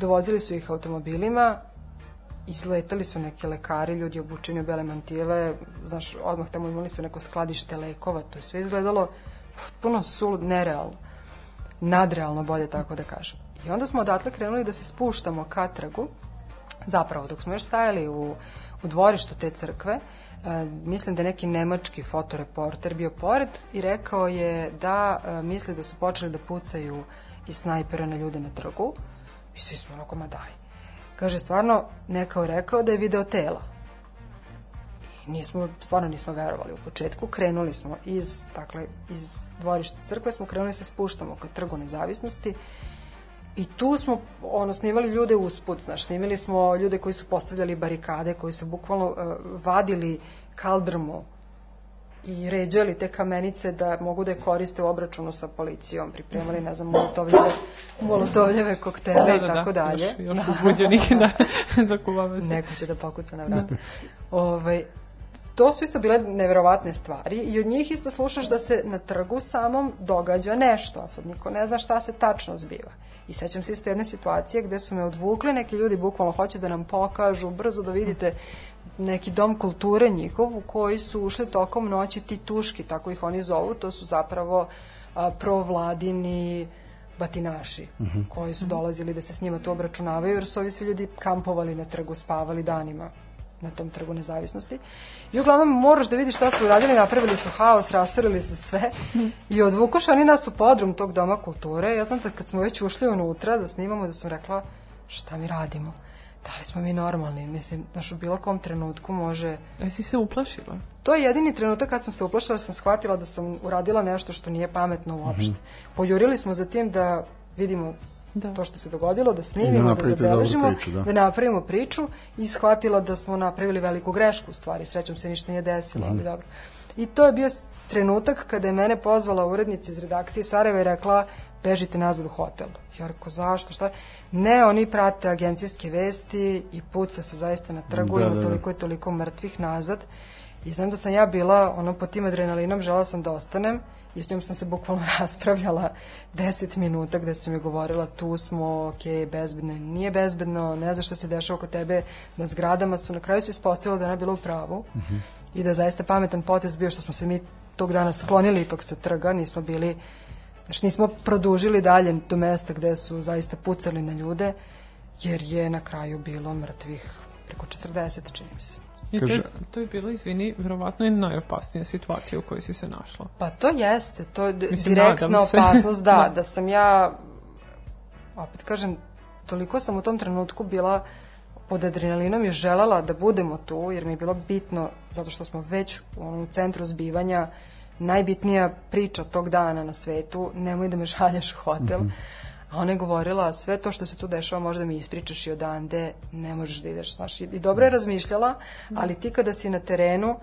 Dovozili su ih automobilima, izletali su neki lekari, ljudi obučeni u bele mantile, znaš, odmah tamo imali su neko skladište lekova, to je sve izgledalo potpuno sulud, nerealno, nadrealno bolje tako da kažem. I onda smo odatle krenuli da se spuštamo ka trgu, zapravo dok smo još stajali u, u dvorištu te crkve, e, mislim da je neki nemački fotoreporter bio pored i rekao je da e, misli da su počeli da pucaju iz snajpera na ljude na trgu i svi smo onako, ma daj. Kaže, stvarno, nekao rekao da je video tela. Nismo, stvarno nismo verovali u početku. Krenuli smo iz, dakle, iz dvorišta crkve, smo krenuli se spuštamo ka trgu nezavisnosti I tu smo ono, snimali ljude usput, znaš, snimali smo ljude koji su postavljali barikade, koji su bukvalno uh, vadili kaldrmu i ređali te kamenice da mogu da je koriste u obračunu sa policijom, pripremali, ne znam, molotovljeve, molotovljeve koktele da, da, i tako da, dalje. Još, još da. uzbuđenih, da, se. Neko će da pokuca na vrat. Da. Ovaj, to su isto bile neverovatne stvari i od njih isto slušaš da se na trgu samom događa nešto, a sad niko ne zna šta se tačno zbiva. I sećam se isto jedne situacije gde su me odvukli neki ljudi, bukvalno hoće da nam pokažu, brzo da vidite neki dom kulture njihov u koji su ušli tokom noći tituški, tako ih oni zovu, to su zapravo a, provladini batinaši uh mhm. -huh. koji su dolazili da se s njima to obračunavaju jer su ovi svi ljudi kampovali na trgu, spavali danima na tom trgu nezavisnosti. I uglavnom moraš da vidiš šta su uradili, napravili su haos, rastorili su sve i odvukoš oni nas u podrum tog doma kulture. Ja znam da kad smo već ušli unutra da snimamo, da sam rekla šta mi radimo? Da li smo mi normalni? Mislim, znaš, u bilo kom trenutku može... A si se uplašila? To je jedini trenutak kad sam se uplašila, da sam shvatila da sam uradila nešto što nije pametno uopšte. Mm -hmm. Pojurili smo za tim da vidimo da. to što se dogodilo, da snimimo, da zabeležimo, priču, da. da napravimo priču i shvatila da smo napravili veliku grešku u stvari, srećom se ništa nije desilo, ali dobro. I to je bio trenutak kada je mene pozvala urednica iz redakcije Sarajeva i rekla bežite nazad u hotel. Ja rekao, zašto, šta? Ne, oni prate agencijske vesti i puca se zaista na trgu, da, ima da, da. toliko i toliko mrtvih nazad. I znam da sam ja bila, ono, po tim adrenalinom, žela sam da ostanem i s njom sam se bukvalno raspravljala 10 minuta gde sam mi govorila tu smo, ok, bezbedno, nije bezbedno, ne znaš šta se dešava oko tebe na zgradama su, na kraju se ispostavilo da ona bila u pravu uh mhm. -huh. i da je zaista pametan potez bio što smo se mi tog dana sklonili ipak sa trga, nismo bili znači nismo produžili dalje do mesta gde su zaista pucali na ljude jer je na kraju bilo mrtvih preko 40, čini mi se. I Kaže, to, to je bilo, izvini, verovatno i najopasnija situacija u kojoj si se našla. Pa to jeste, to je Mislim, direktna opasnost, da, da, da sam ja, opet kažem, toliko sam u tom trenutku bila pod adrenalinom i želela da budemo tu, jer mi je bilo bitno, zato što smo već u onom centru zbivanja, najbitnija priča tog dana na svetu, nemoj da me šalješ u hotel. Mm -hmm A ona je govorila, sve to što se tu dešava možda mi ispričaš i odande, ne možeš da ideš, znaš. I dobro je razmišljala, ali ti kada si na terenu,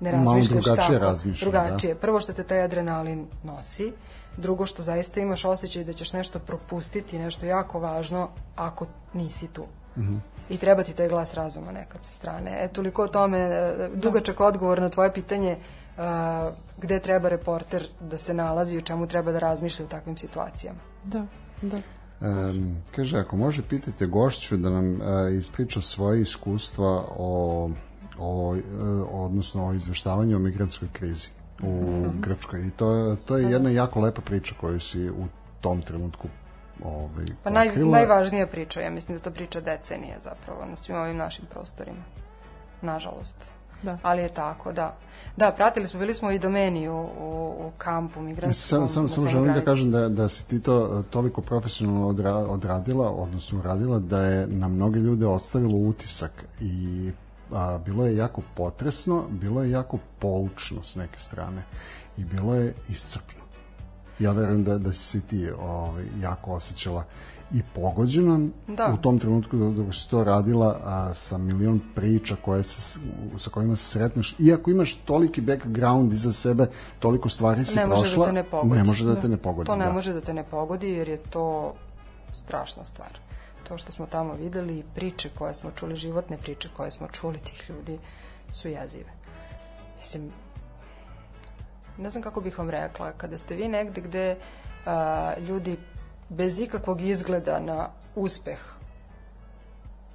ne razmišljaš drugačije tako. Razmišlja, drugačije. Da. Prvo što te taj adrenalin nosi, drugo što zaista imaš osjećaj da ćeš nešto propustiti, nešto jako važno ako nisi tu. I treba ti taj glas razuma nekad sa strane. E, toliko o tome, e, dugačak odgovor na tvoje pitanje uh, gde treba reporter da se nalazi i o čemu treba da razmišlja u takvim situacijama. Da, da. Um, kaže, ako može, pitajte gošću da nam uh, ispriča svoje iskustva o, o, uh, odnosno o izveštavanju o migrantskoj krizi u Grčkoj. I to, to je jedna jako lepa priča koju si u tom trenutku ovaj, Pa naj, najvažnija priča, ja mislim da to priča decenije zapravo na svim ovim našim prostorima. Nažalost. Da. Ali je tako, da. Da, pratili smo, bili smo i domeni u, u, u kampu migrantskom. Sam, sam, samoj želim da kažem da, da si ti to toliko profesionalno odra, odradila, odnosno uradila, da je na mnoge ljude ostavilo utisak i a, bilo je jako potresno, bilo je jako poučno s neke strane i bilo je iscrpno. Ja verujem da, da si ti ovaj, jako osjećala i pogođenom Da. u tom trenutku dok si to radila a, sa milion priča koje se, sa kojima se sretneš iako imaš toliki background iza sebe toliko stvari si ne može prošla da te ne pogodi. ne može da te ne pogodi To ne da. može da te ne pogodi jer je to strašna stvar. To što smo tamo videli i priče koje smo čuli, životne priče koje smo čuli tih ljudi su jezive. Mislim, ne znam kako bih vam rekla, kada ste vi negde gde a, ljudi bez ikakvog izgleda na uspeh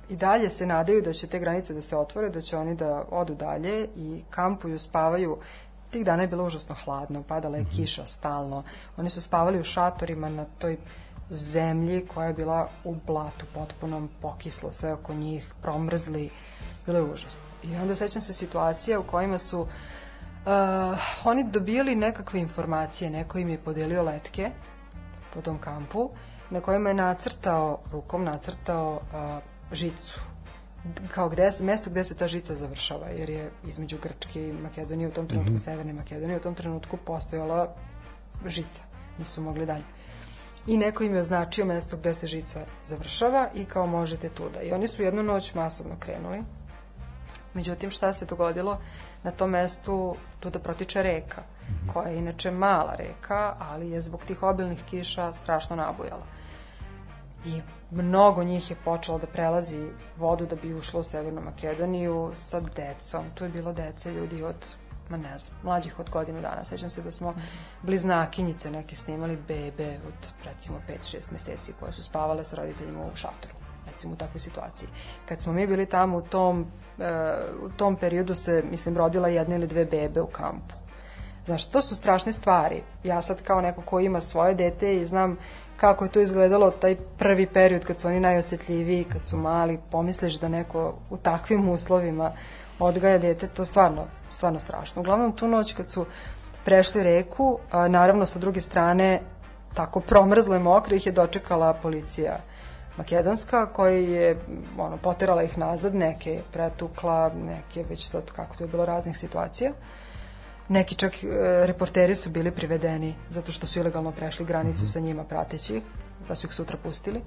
i dalje se nadaju da će te granice da se otvore, da će oni da odu dalje i kampuju, spavaju. Tih dana je bilo užasno hladno, padala je kiša stalno. Oni su spavali u šatorima na toj zemlji koja je bila u blatu potpunom, pokislo sve oko njih, promrzli. Bilo je užasno. I onda sećam se situacija u kojima su uh, oni dobijali nekakve informacije, neko im je podelio letke po tom kampu, na kojima je nacrtao, rukom nacrtao a, žicu kao gde, mesto gde se ta žica završava, jer je između Grčke i Makedonije u tom trenutku, mm -hmm. Severne Makedonije, u tom trenutku postojala žica. Nisu mogli dalje. I neko im je označio mesto gde se žica završava i kao možete tuda. I oni su jednu noć masovno krenuli. Međutim, šta se dogodilo? Na tom mestu tuda protiče reka, koja je inače mala reka, ali je zbog tih obilnih kiša strašno nabujala. I mnogo njih je počelo da prelazi vodu da bi ušlo u Severnu Makedoniju sa decom. Tu je bilo dece ljudi od, ma ne znam, mlađih od godinu dana. Sećam se da smo bliznakinjice neke snimali bebe od recimo 5-6 meseci koje su spavale sa roditeljima u šatoru recimo u takvoj situaciji. Kad smo mi bili tamo u tom, e, u tom periodu se, mislim, rodila jedna ili dve bebe u kampu. Znaš, to su strašne stvari. Ja sad kao neko ko ima svoje dete i znam kako je to izgledalo taj prvi period kad su oni najosetljiviji, kad su mali, pomisliš da neko u takvim uslovima odgaja dete, to stvarno, stvarno strašno. Uglavnom, tu noć kad su prešli reku, a, naravno sa druge strane, tako promrzle mokre ih je dočekala policija makedonska koja je ono, poterala ih nazad, neke je pretukla, neke već sad kako to je bilo raznih situacija. Neki čak e, reporteri su bili privedeni zato što su ilegalno prešli granicu sa njima prateći ih, pa su ih sutra pustili.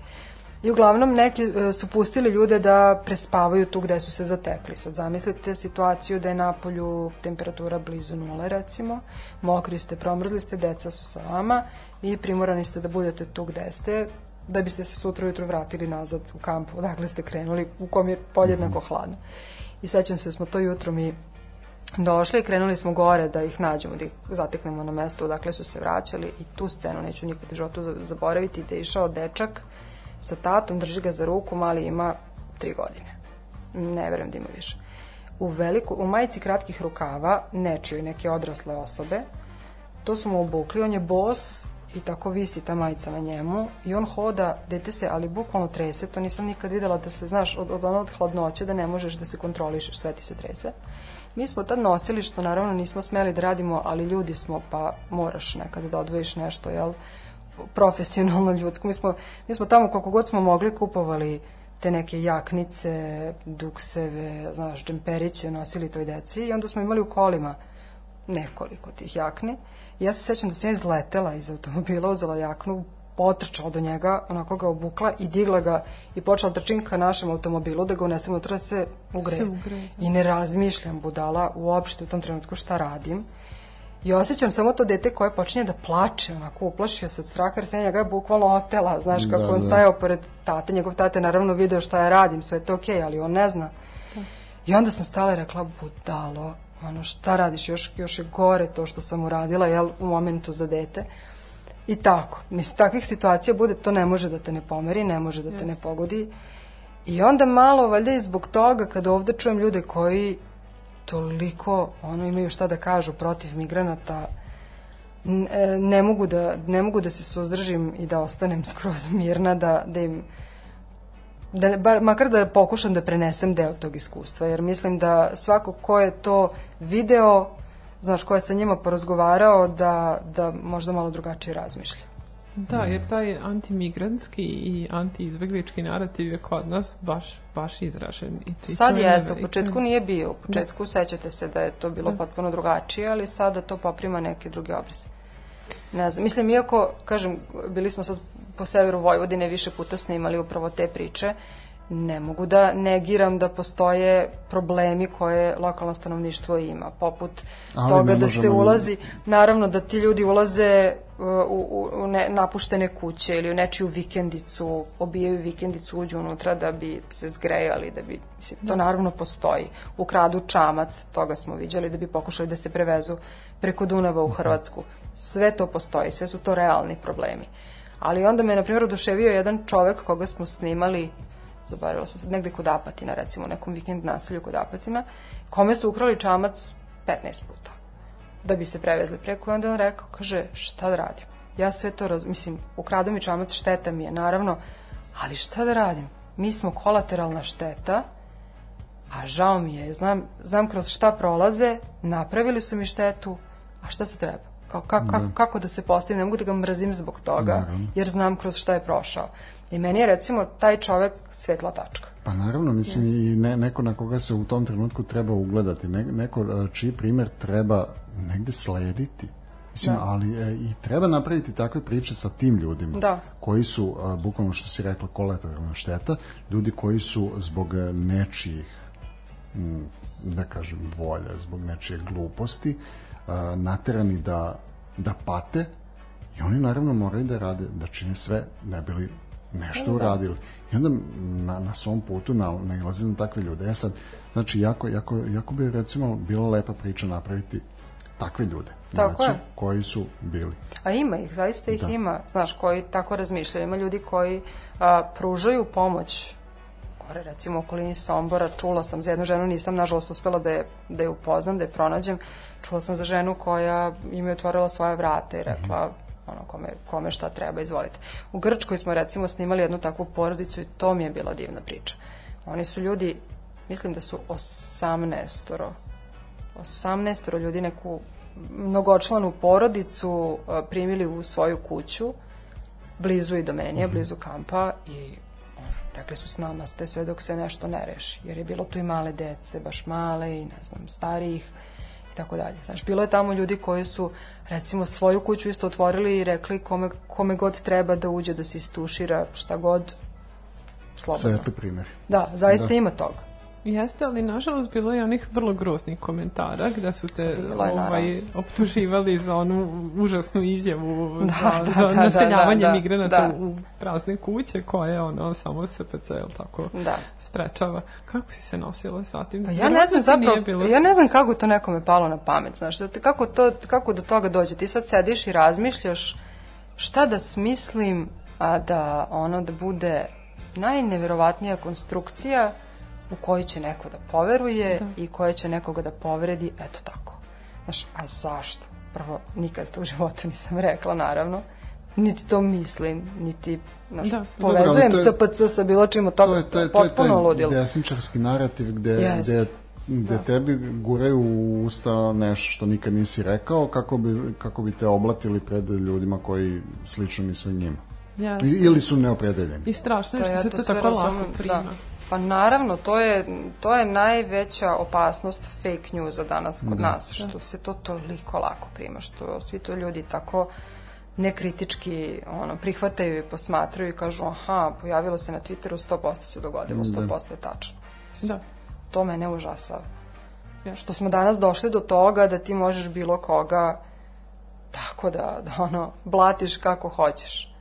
I uglavnom neki e, su pustili ljude da prespavaju tu gde su se zatekli. Sad zamislite situaciju da je na polju temperatura blizu nule recimo, mokri ste, promrzli ste, deca su sa vama i primorani ste da budete tu gde ste da biste se sutra ujutru vratili nazad u kampu odakle ste krenuli, u kom je podjednako hladno. I sećam se da smo to jutro mi došli i krenuli smo gore da ih nađemo, da ih zateknemo na mesto odakle su se vraćali i tu scenu neću nikad u životu za- zaboraviti da je išao dečak sa tatom, drži ga za ruku, mali ima tri godine. Ne verujem da ima više. U, veliku, u majici kratkih rukava, nečijoj neke odrasle osobe, to smo mu obukli, on je bos i tako visi ta majica na njemu i on hoda, dete se, ali bukvalno trese, to nisam nikad videla da se, znaš, od, od ono od hladnoće da ne možeš da se kontrolišeš, sve ti se trese. Mi smo tad nosili, što naravno nismo smeli da radimo, ali ljudi smo, pa moraš nekada da odvojiš nešto, jel? profesionalno ljudsko. Mi smo, mi smo tamo koliko god smo mogli kupovali te neke jaknice, dukseve, znaš, džemperiće nosili toj deci i onda smo imali u kolima nekoliko tih jakni. I ja se sećam da sam ja izletela iz automobila, uzela jaknu, potrčala do njega, onako ga obukla i digla ga i počela trčim ka našem automobilu da ga unesemo unutra da se ugreje. Se ugreje, I ne razmišljam budala uopšte u tom trenutku šta radim. I osjećam samo to dete koje počinje da plače, onako uplašio se od straha, jer se njega je bukvalno otela, znaš, kako Da, on da. stajao pored tate, njegov tate je naravno video šta ja radim, sve je to okej, ali on ne zna. I onda sam stala i rekla, budalo, ono, šta radiš, još, još je gore to što sam uradila, jel, u momentu za dete. I tako, mislim, takvih situacija bude, to ne može da te ne pomeri, ne može da te ne pogodi. I onda malo, valjda i zbog toga, kada ovde čujem ljude koji toliko ono imaju šta da kažu protiv migranata, n- e, ne mogu da, ne mogu da se suzdržim i da ostanem skroz mirna, da, da im da, ne- bar, makar da pokušam da prenesem deo tog iskustva, jer mislim da svako ko je to video, znaš, ko je sa njima porazgovarao, da, da možda malo drugačije razmišlja. Da, jer taj antimigrantski i antiizbeglički narativ je kod nas baš, baš izražen. I to- Sad to je jeste, u početku nije bio. U početku sećate se da je to bilo potpuno drugačije, ali sada to poprima neke druge obrise. Ne znam, mislim, iako, kažem, bili smo sad po severu Vojvodine više puta snimali upravo te priče, ne mogu da negiram da postoje problemi koje lokalno stanovništvo ima, poput Ali toga da se ulazi, naravno da ti ljudi ulaze uh, u, u, u ne, napuštene kuće ili u nečiju vikendicu, obijaju vikendicu, uđu unutra da bi se zgrejali, da bi, mislim, to naravno postoji. Ukradu čamac, toga smo viđali, da bi pokušali da se prevezu preko Dunava u Hrvatsku. Sve to postoji, sve su to realni problemi. Ali onda me, na primjer, oduševio jedan čovek koga smo snimali zaboravila sam sad, negde kod Apatina, recimo, u nekom vikend naselju kod Apatina, kome su ukrali čamac 15 puta da bi se prevezli preko i onda on rekao, kaže, šta da radim? Ja sve to, raz... mislim, ukradu mi čamac, šteta mi je, naravno, ali šta da radim? Mi smo kolateralna šteta, a žao mi je, znam, znam kroz šta prolaze, napravili su mi štetu, a šta se treba? Kao, ka, ka, kako da se postavim, ne mogu da ga mrzim zbog toga, jer znam kroz šta je prošao. I meni je recimo taj čovek svetla tačka. Pa naravno, mislim i ne, neko na koga se u tom trenutku treba ugledati, ne, neko čiji primer treba negde slediti. Mislim, Da. ali e, i treba napraviti takve priče sa tim ljudima Da. koji su, a, bukvalno što si rekla, kolateralna šteta, ljudi koji su zbog e, nečijih m, da kažem, volja, zbog nečije gluposti, naterani da, da pate i oni naravno moraju da rade, da čine sve ne bili nešto uradili. I onda na, na svom putu na, nailaze na takve ljude. Ja sad, znači, jako, jako, jako bi recimo bila lepa priča napraviti takve ljude. Tako znači, je. koji su bili. A ima ih, zaista ih Da. ima, znaš, koji tako razmišljaju. Ima ljudi koji a, pružaju pomoć gore, recimo u okolini Sombora, čula sam za jednu ženu, nisam nažalost uspela da je, da je upoznam, da je pronađem, čula sam za ženu koja im je otvorila svoje vrata i rekla ono, kome, kome šta treba, izvolite. U Grčkoj smo recimo snimali jednu takvu porodicu i to mi je bila divna priča. Oni su ljudi, mislim da su 18 18 ljudi neku mnogočlanu porodicu a, primili u svoju kuću blizu i domenije, blizu kampa i rekli su s nama ste sve dok se nešto ne reši, jer je bilo tu i male dece, baš male i ne znam, starijih i tako dalje. Znaš, bilo je tamo ljudi koji su recimo svoju kuću isto otvorili i rekli kome, kome god treba da uđe da se istušira šta god slobodno. Svetli primer. Da, zaista Da. ima toga. Jeste, ali nažalost bilo je onih vrlo groznih komentara gde su te ovaj, naravno. optuživali za onu užasnu izjavu Da, za, da, za da, da, naseljavanje da, da, migranata da. u prazne kuće koje ono samo SPC jel tako Da. sprečava. Kako si se nosila sa tim? Pa ja ne znam zapravo, bilo ja ne znam kako to nekome palo na pamet, znaš, da te- kako, to, kako do toga dođe. Ti sad sediš i razmišljaš šta da smislim, a da ono da bude najneverovatnija konstrukcija u koju će neko da poveruje i koja će nekoga da povredi, eto tako. Znaš, a zašto? Prvo, nikad to u životu nisam rekla, naravno. Niti to mislim, niti znaš, Da. povezujem Dobro, to je- SPC sa bilo čim od toga. to je, to je, to je potpuno taj ludilo. desničarski narativ gde, gde, gde tebi guraju u usta nešto što nikad nisi rekao kako bi, kako bi te oblatili pred ljudima koji slično misle njima. Jeste. I- Ili su neopredeljeni. I strašno je što se to to tako lako razumem, prima. Da. Pa naravno, to je, to je najveća opasnost fake newsa danas kod nas, što se to toliko lako prima, što svi to ljudi tako nekritički ono, prihvataju i posmatraju i kažu aha, pojavilo se na Twitteru, 100% se dogodilo, 100% je tačno. Da. To mene užasava. Jeste. Što smo danas došli do toga da ti možeš bilo koga tako da, da ono, blatiš kako hoćeš.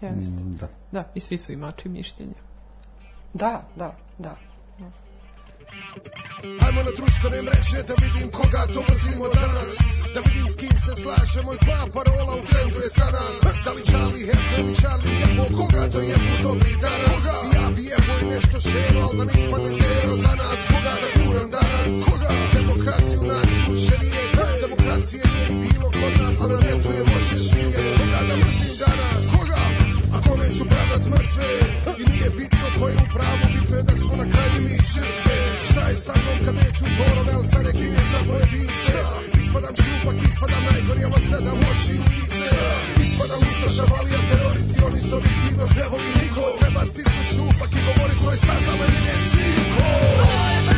Jeste. Mm, Da. Da, i svi su imači mišljenja. Da, da, da. Ajmo na društvene mreže da vidim koga to mrzimo danas Da vidim s kim se slažemo i koja parola u trendu je za nas Da li Charlie Hebdo ili Charlie Hebdo, koga to jebu dobri danas koga? Ja bi jebo i nešto šero, al da ne ispadne šero za nas Koga da guram danas, koga? Demokraciju naći više nije Demokracije nije ni bilo kod nas, a na netu je možeš vidjeti Koga da mrzim danas, koga? A kome ću pravdat mrtve. I nije bitno ko je u pravu Bitno je da smo na kraju mi žrtve. Šta je sa mnom kad neću toro velca Ne kinje za pojedince Ispadam šupak, ispadam najgori Ja vas gledam u oči u lice. Ispadam ustaša, valija teroristi On isto objektivnost ne voli niko. Treba stisnu šupak i govori to je staza manjine siko Ko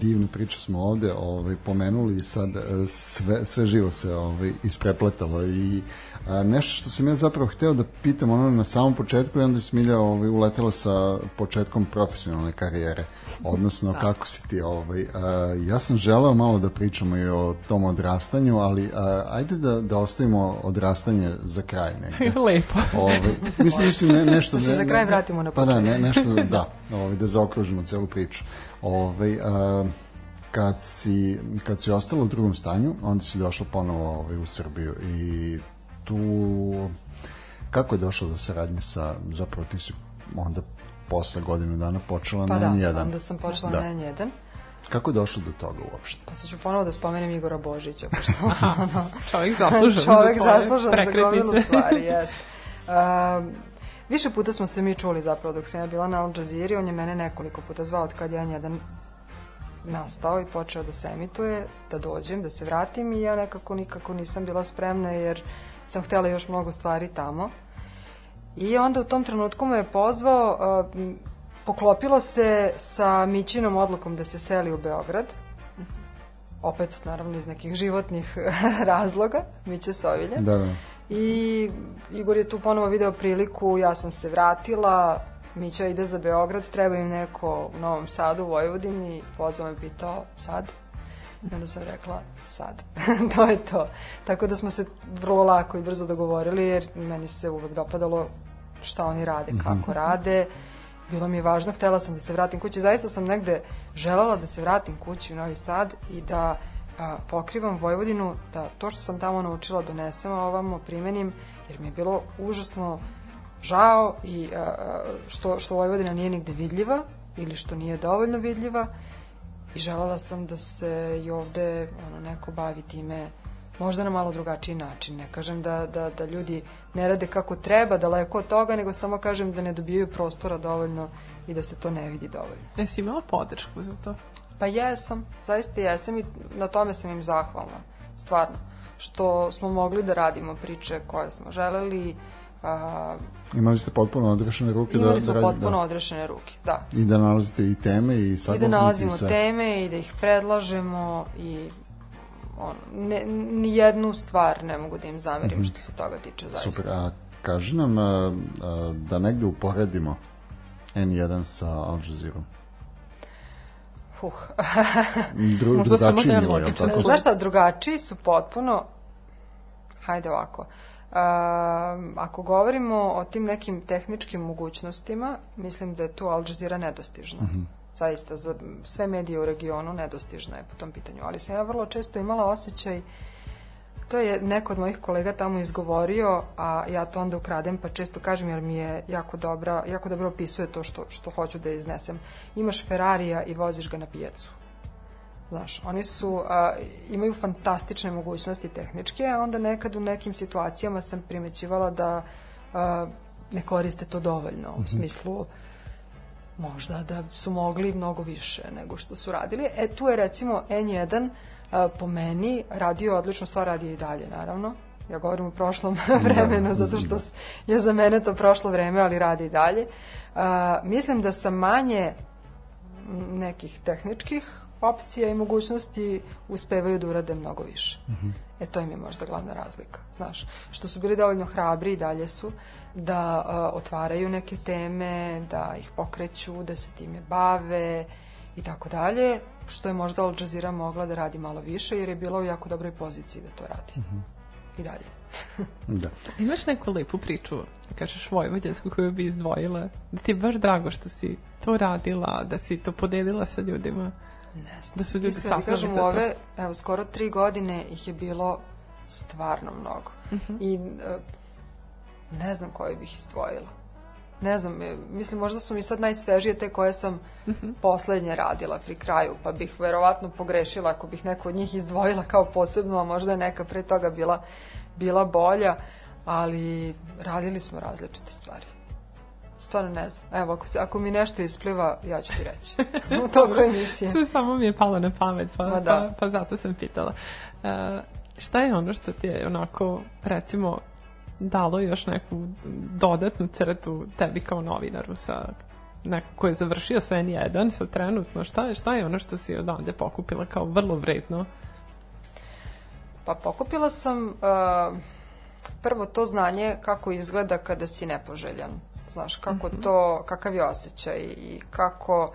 divne priče smo ovde ovaj, pomenuli i sad e, sve, sve živo se ovaj, isprepletalo i a, nešto što sam ja zapravo hteo da pitam ono na samom početku i onda je Smilja ovaj, uletela sa početkom profesionalne karijere odnosno kako si ti ovaj, a, ja sam želeo malo da pričamo i o tom odrastanju ali a, ajde da, da ostavimo odrastanje za kraj negde Lepo. Ovaj, mislim, mislim ne, nešto... Da se ne- za kraj vratimo na Pa da, ne, početak. nešto, da, ovaj, da zaokružimo celu priču. Ovaj, a, kad si, kad si ostala u drugom stanju, onda si došla ponovo ovaj, u Srbiju i tu kako je došlo do saradnje sa, zapravo ti si onda posle godinu dana počela Pa na da, N1. onda sam počela Da. na N1. Kako je došlo do toga uopšte? Pa sad ću ponovo da spomenem Igora Božića, pošto ono, Čovjek zaslužan čovek za za gomilu stvari, jest. Um, više puta smo se mi čuli zapravo dok sam ja bila na Al Jazeera, on je mene nekoliko puta zvao od kad je N1 nastao i počeo da se emituje, da dođem, da se vratim i ja nekako nikako nisam bila spremna jer sam htela još mnogo stvari tamo. I onda u tom trenutku me je pozvao, m, poklopilo se sa Mićinom odlukom da se seli u Beograd, opet naravno iz nekih životnih razloga, Miće Sovilje. Da, da. I Igor je tu ponovo video priliku, ja sam se vratila, Mića ide za Beograd, treba im neko u Novom Sadu, u Vojvodini, pozvao me pitao sad. I onda sam rekla sad. to je to. Tako da smo se vrlo lako i brzo dogovorili, jer meni se uvek dopadalo šta oni rade, kako rade. Bilo mi je važno, htela sam da se vratim kući. Zaista sam negde želela da se vratim kući u Novi Sad i da a, pokrivam Vojvodinu, da to što sam tamo naučila donesem ovamo, primenim, jer mi je bilo užasno žao i a, što, što Vojvodina nije nigde vidljiva ili što nije dovoljno vidljiva i želela sam da se i ovde ono, neko bavi time možda na malo drugačiji način. Ne kažem da, da, da ljudi ne rade kako treba, daleko od toga, nego samo kažem da ne dobijaju prostora dovoljno i da se to ne vidi dovoljno. Jesi imala podršku za to? Pa jesam, zaista jesam i na tome sam im zahvalna, stvarno. Što smo mogli da radimo priče koje smo želeli, a, Imali ste potpuno odrešene ruke imali da, smo da, radite- potpuno da, odrešene ruke, da. i da nalazite i teme i I sagovornike da nalazimo sve. teme i da ih predlažemo i on, ne, ni jednu stvar ne mogu da im zamerim što se toga tiče zaista. Super, a kaži nam a, a, da negde uporedimo N1 sa Al Jazeerom. Huh. Dru, Možda samo drugačiji je nivo, je li logično. tako? Znaš šta, drugačiji su potpuno, hajde ovako, Um, ako govorimo o tim nekim tehničkim mogućnostima, mislim da je tu Al Jazeera nedostižna. Zaista, za sve medije u regionu nedostižna je po tom pitanju. Ali sam ja vrlo često imala osjećaj To je neko od mojih kolega tamo izgovorio, a ja to onda ukradem, pa često kažem jer mi je jako dobra, jako dobro opisuje to što, što hoću da iznesem. Imaš Ferrarija i voziš ga na pijacu. Znaš, oni su, a, imaju fantastične mogućnosti tehničke, a onda nekad u nekim situacijama sam primećivala da a, ne koriste to dovoljno, u smislu možda da su mogli mnogo više nego što su radili. E, tu je recimo N1 a, po meni radio odličnu stvar, radi i dalje, naravno. Ja govorim u prošlom vremenu, zato što s- je za mene to prošlo vreme, ali radi i dalje. A, mislim da sam manje nekih tehničkih opcija i mogućnosti uspevaju da urade mnogo više. E to im je možda glavna razlika, znaš. Što su bili dovoljno hrabri i dalje su da uh, otvaraju neke teme, da ih pokreću, da se time bave i tako dalje, što je možda Al Jazeera mogla da radi malo više jer je bila u jako dobroj poziciji da to radi. I dalje. Da. Imaš neku lepu priču, kažeš vojvođansku koju bi izdvojila? Da ti je baš drago što si to radila, da si to podelila sa ljudima? Ne znam. Da su ljudi saznali kažem, za to. ove, evo, skoro tri godine ih je bilo stvarno mnogo. Mhm. I e, ne znam koje bih izdvojila. Ne znam, e, mislim možda su mi sad najsvežije te koje sam Mhm. poslednje radila pri kraju, pa bih verovatno pogrešila ako bih neko od njih izdvojila kao posebno, a možda je neka pre toga bila, bila bolja, ali radili smo različite stvari. Stvarno ne znam. Evo, ako, se, ako mi nešto ispliva, ja ću ti reći. u toku emisije. Sve samo mi je palo na pamet, pa, Ma da. pa, pa zato sam pitala. E, šta je ono što ti je onako, recimo, dalo još neku dodatnu crtu tebi kao novinaru sa neko ko je završio sa N1 sa trenutno, šta je, šta je ono što si odavde pokupila kao vrlo vredno? Pa pokupila sam uh, prvo to znanje kako izgleda kada si nepoželjan. Znaš, kako to, kakav je osjećaj i kako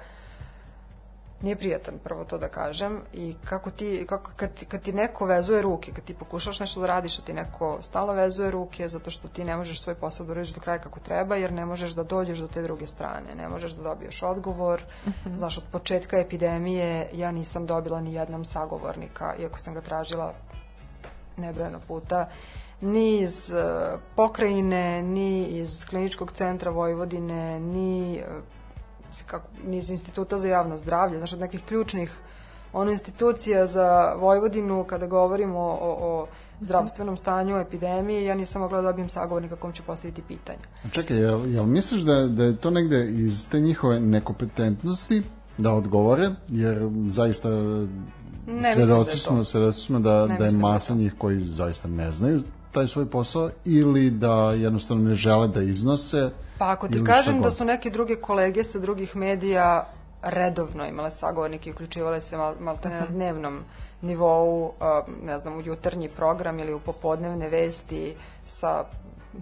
nije prijatan prvo to da kažem i kako ti, kako, kad, kad ti neko vezuje ruke, kad ti pokušaš nešto da radiš, a ti neko stalno vezuje ruke zato što ti ne možeš svoj posao da uradiš do kraja kako treba, jer ne možeš da dođeš do te druge strane, ne možeš da dobiješ odgovor. Znaš, od početka epidemije ja nisam dobila ni jednom sagovornika, iako sam ga tražila nebrojeno puta, ni iz e, pokrajine, ni iz kliničkog centra Vojvodine, ni, e, s- kako, iz instituta za javno zdravlje, znaš, od nekih ključnih ono institucija za Vojvodinu kada govorimo o, o, zdravstvenom stanju, o epidemiji, ja nisam mogla da dobijem sagovornika kom ću postaviti pitanja. Čekaj, jel, jel misliš da, da je to negde iz te njihove nekompetentnosti da odgovore, jer zaista mislim da svedoci to. smo, svedoci smo da, Ne da je da masa to. njih koji zaista ne znaju taj svoj posao ili da jednostavno ne žele da iznose Pa ako ti kažem da su neke druge kolege sa drugih medija redovno imale sagovornike i uključivale se mal, maltene na dnevnom nivou, ne znam, u jutarnji program ili u popodnevne vesti sa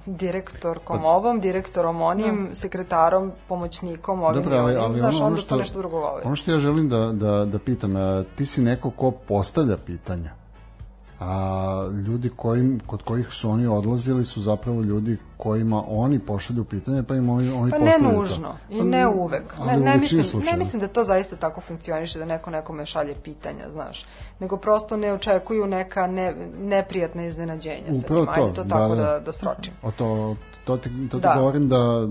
direktorkom Pa- ovom, direktorom onim, sekretarom, pomoćnikom ovim Dobro, i ali, ali znaš, ono, onda što, to nešto drugo govori. Ono što ja želim da, da, da pitam, ti si neko ko postavlja pitanja, a ljudi kojim, kod kojih su oni odlazili su zapravo ljudi kojima oni pošalju pitanje, pa im oni, oni Pa ne nužno to. i Pa, ne uvek. Ne, ne, mislim, ne mislim da to zaista tako funkcioniše, da neko nekome šalje pitanja, znaš. Nego prosto ne očekuju neka ne, neprijatna iznenađenja sa Upravo njima. Ajde to, to da, tako da. da, da sročim. O to, to ti, to ti Da. govorim da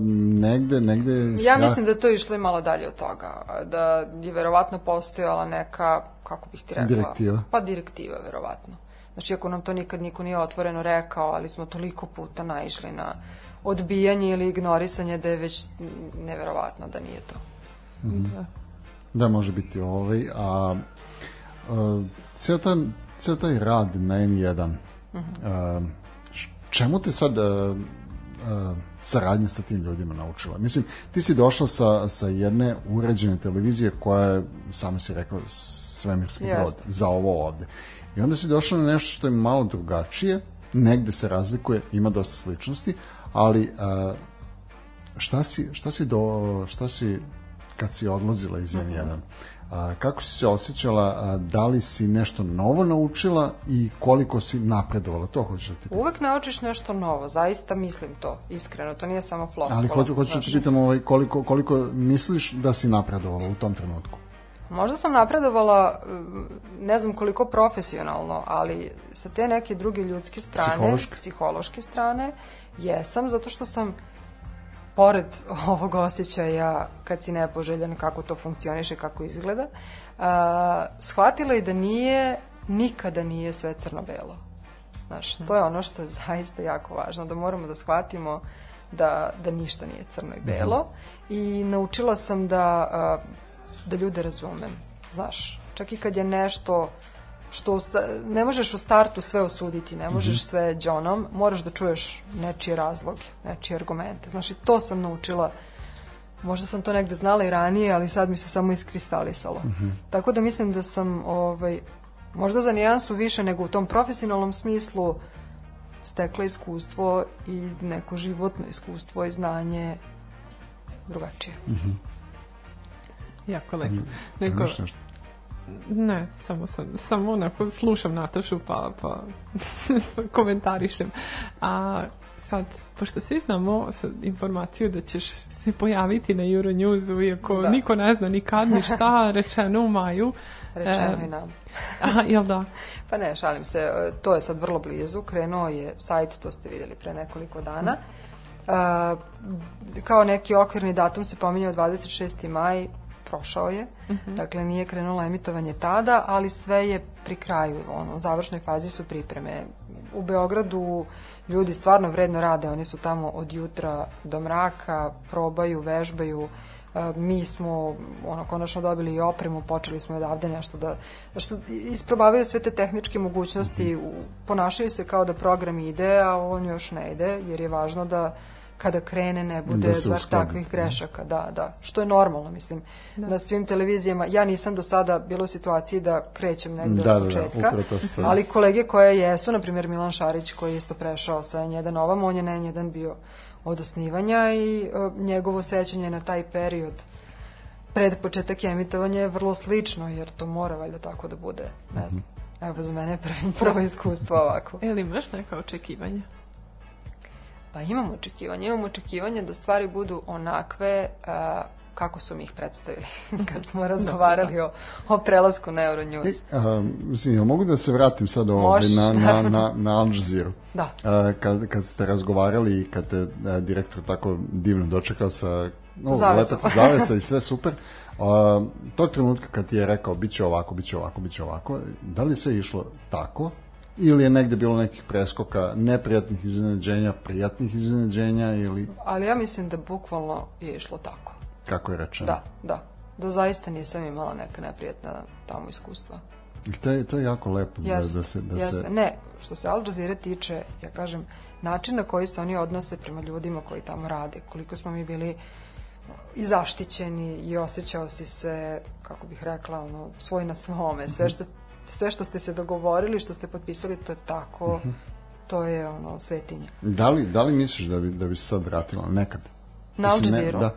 negde, negde... Ja mislim da to išlo i malo dalje od toga. Da je verovatno postojala neka, kako bih ti rekla? Direktiva. Pa direktiva, verovatno. Znači, ako nam to nikad niko nije otvoreno rekao, ali smo toliko puta naišli na odbijanje ili ignorisanje da je već neverovatno da nije to. Da, može biti ovaj, a uh, ceo, ta, ceo taj rad na N1, uh, š- čemu te sad uh, uh, saradnja sa tim ljudima naučila? Mislim, ti si došla sa, sa jedne uređene televizije koja je, samo si rekla, svemirski brod Jeste. za ovo ovde. I onda si došla na nešto što je malo drugačije, negde se razlikuje, ima dosta sličnosti, ali šta si, šta si do, šta si kad si odlazila iz N1 a, kako si se osjećala a, da li si nešto novo naučila i koliko si napredovala? To hoću da ti pitam. Uvek naučiš nešto novo, zaista mislim to, iskreno, to nije samo floskula. ali hoću, hoću da ti pitam ovaj, koliko, koliko misliš da si napredovala u tom trenutku Možda sam napredovala, mm, ne znam koliko profesionalno, ali sa te neke druge ljudske strane, Psihološke. psihološke strane, jesam, zato što sam pored ovog osjećaja kad si nepoželjan, kako to funkcioniše, kako izgleda, a, shvatila i da nije, nikada nije sve crno-belo. Znaš, to je ono što je zaista jako važno, da moramo da shvatimo da, da ništa nije crno i belo i naučila sam da, a, da ljude razumem. Znaš, čak i kad je nešto što ne možeš u startu sve osuditi, ne možeš sve džonom, moraš da čuješ nečije razloge, nečije argumente. Znaš, i to sam naučila Možda sam to negde znala i ranije, ali sad mi se samo iskristalisalo. Tako da mislim da sam ovaj, možda za nijansu više nego u tom profesionalnom smislu stekla iskustvo i neko životno iskustvo i znanje drugačije. Jako lepo. Neko, nešto? ne, samo sam, samo onako slušam Natašu pa, pa komentarišem. A sad, pošto svi znamo sad informaciju da ćeš se pojaviti na Euronewsu, iako Da. niko ne zna ni kad ni šta, rečeno u maju. Rečeno E, i nam. Aha, jel da? Pa ne, šalim se, e, to je sad vrlo blizu, krenuo je sajt, to ste vidjeli pre nekoliko dana. A, kao neki okvirni datum se pominjao 26. maj, prošao je, dakle nije krenulo emitovanje tada, ali sve je pri kraju, ono, u završnoj fazi su pripreme. U Beogradu ljudi stvarno vredno rade, oni su tamo od jutra do mraka, probaju, vežbaju, E, mi smo ono konačno dobili i opremu, počeli smo odavde nešto da što isprobavaju sve te tehničke mogućnosti, u- ponašaju se kao da program ide, a on još ne ide, jer je važno da kada krene ne bude Da se baš uskladi. takvih grešaka, da, da, što je normalno, mislim, na svim televizijama, ja nisam do sada bila u situaciji da krećem negde Da, da, od da, početka, upravo to se- ali kolege koje jesu, na primjer Milan Šarić koji je isto prešao sa N1 ovam, on je na N1 bio od osnivanja i e, njegovo sećanje na taj period pred početak emitovanja je vrlo slično, jer to mora valjda tako da bude, ne znam. Evo, za mene je prvi, prvo iskustvo ovako. Li imaš neka očekivanja? Pa imam očekivanje, imam očekivanje da stvari budu onakve a, kako su mi ih predstavili kad smo razgovarali o, o prelasku na Euronews. E, a, mislim, ja mogu da se vratim sad Možeš, na, na, na, na Al Jazeera? Da. A, kad, kad ste razgovarali i kad te a, direktor tako divno dočekao sa no, letati zavesa i sve super, a, tog trenutka kad ti je rekao bit će ovako, bit će ovako, bit će ovako, da li sve išlo tako? Ili je negde bilo nekih preskoka, neprijatnih iznenađenja, prijatnih iznenađenja ili Ali ja mislim da bukvalno je išlo tako. kako je rečeno? Da, da. Da zaista nisam imala neka neprijatna tamo iskustva. I to je, to je jako lepo da, Jeste, da se... Da jeste. se Ne, što se Al Jazeera tiče, ja kažem, način na koji se oni odnose prema ljudima koji tamo rade, koliko smo mi bili i zaštićeni i osjećao si se, kako bih rekla, ono, svoj na svome. Sve što, sve što ste se dogovorili, što ste potpisali, to je tako, to je ono, svetinja. Da li, da li misliš da bi, da bi se sad vratila nekad? Na Al Jazeera? Da.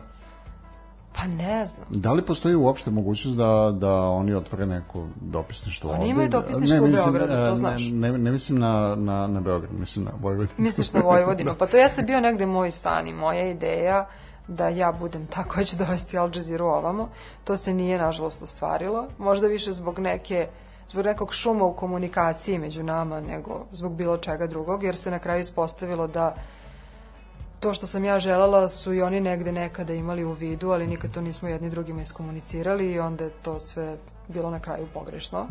Pa ne znam. Da li postoji uopšte mogućnost da, da oni otvore neko dopisništvo Oni ovde? imaju dopisništvo Ne, u mislim, Beogradu, to e, znaš. Ne, ne, ne mislim na, na, na Beograd, mislim na Vojvodinu. Misliš na Vojvodinu? Pa to jeste bio negde moj san i moja ideja da ja budem ta koja će dovesti Al Jazeera ovamo. To se nije, nažalost, ostvarilo. Možda više zbog neke zbog nekog šuma u komunikaciji među nama nego zbog bilo čega drugog, jer se na kraju ispostavilo da to što sam ja želela su i oni negde nekada imali u vidu, ali nikad to nismo jedni drugima iskomunicirali i onda je to sve bilo na kraju pogrešno.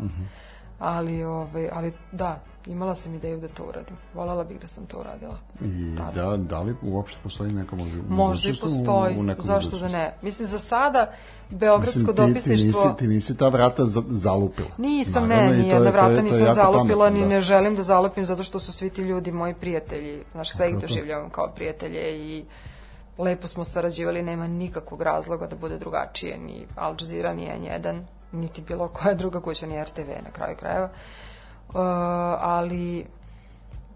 Ali, ovaj, ali da, imala sam ideju da to uradim. Volela bih da sam to uradila. I Tada. da, da li uopšte postoji neka mogu- Možda i u- postoji, u nekoj zašto da ne? Mislim, za sada, Beogradsko Mislim, ti, ti, dopisništvo... nisi, ti nisi ta vrata za, zalupila. Nisam, Naravno, ne, i to ni je- to je- vrata to je nisam zalupila, pametno, ni da. ne želim da zalupim zato što su svi ti ljudi moji prijatelji. Znaš, sve ih doživljavam kao prijatelje i lepo smo sarađivali, nema nikakvog razloga da bude drugačije, ni Al Jazeera, ni N1, niti bilo koja druga kuća, ni RTV na kraju krajeva. Uh, ali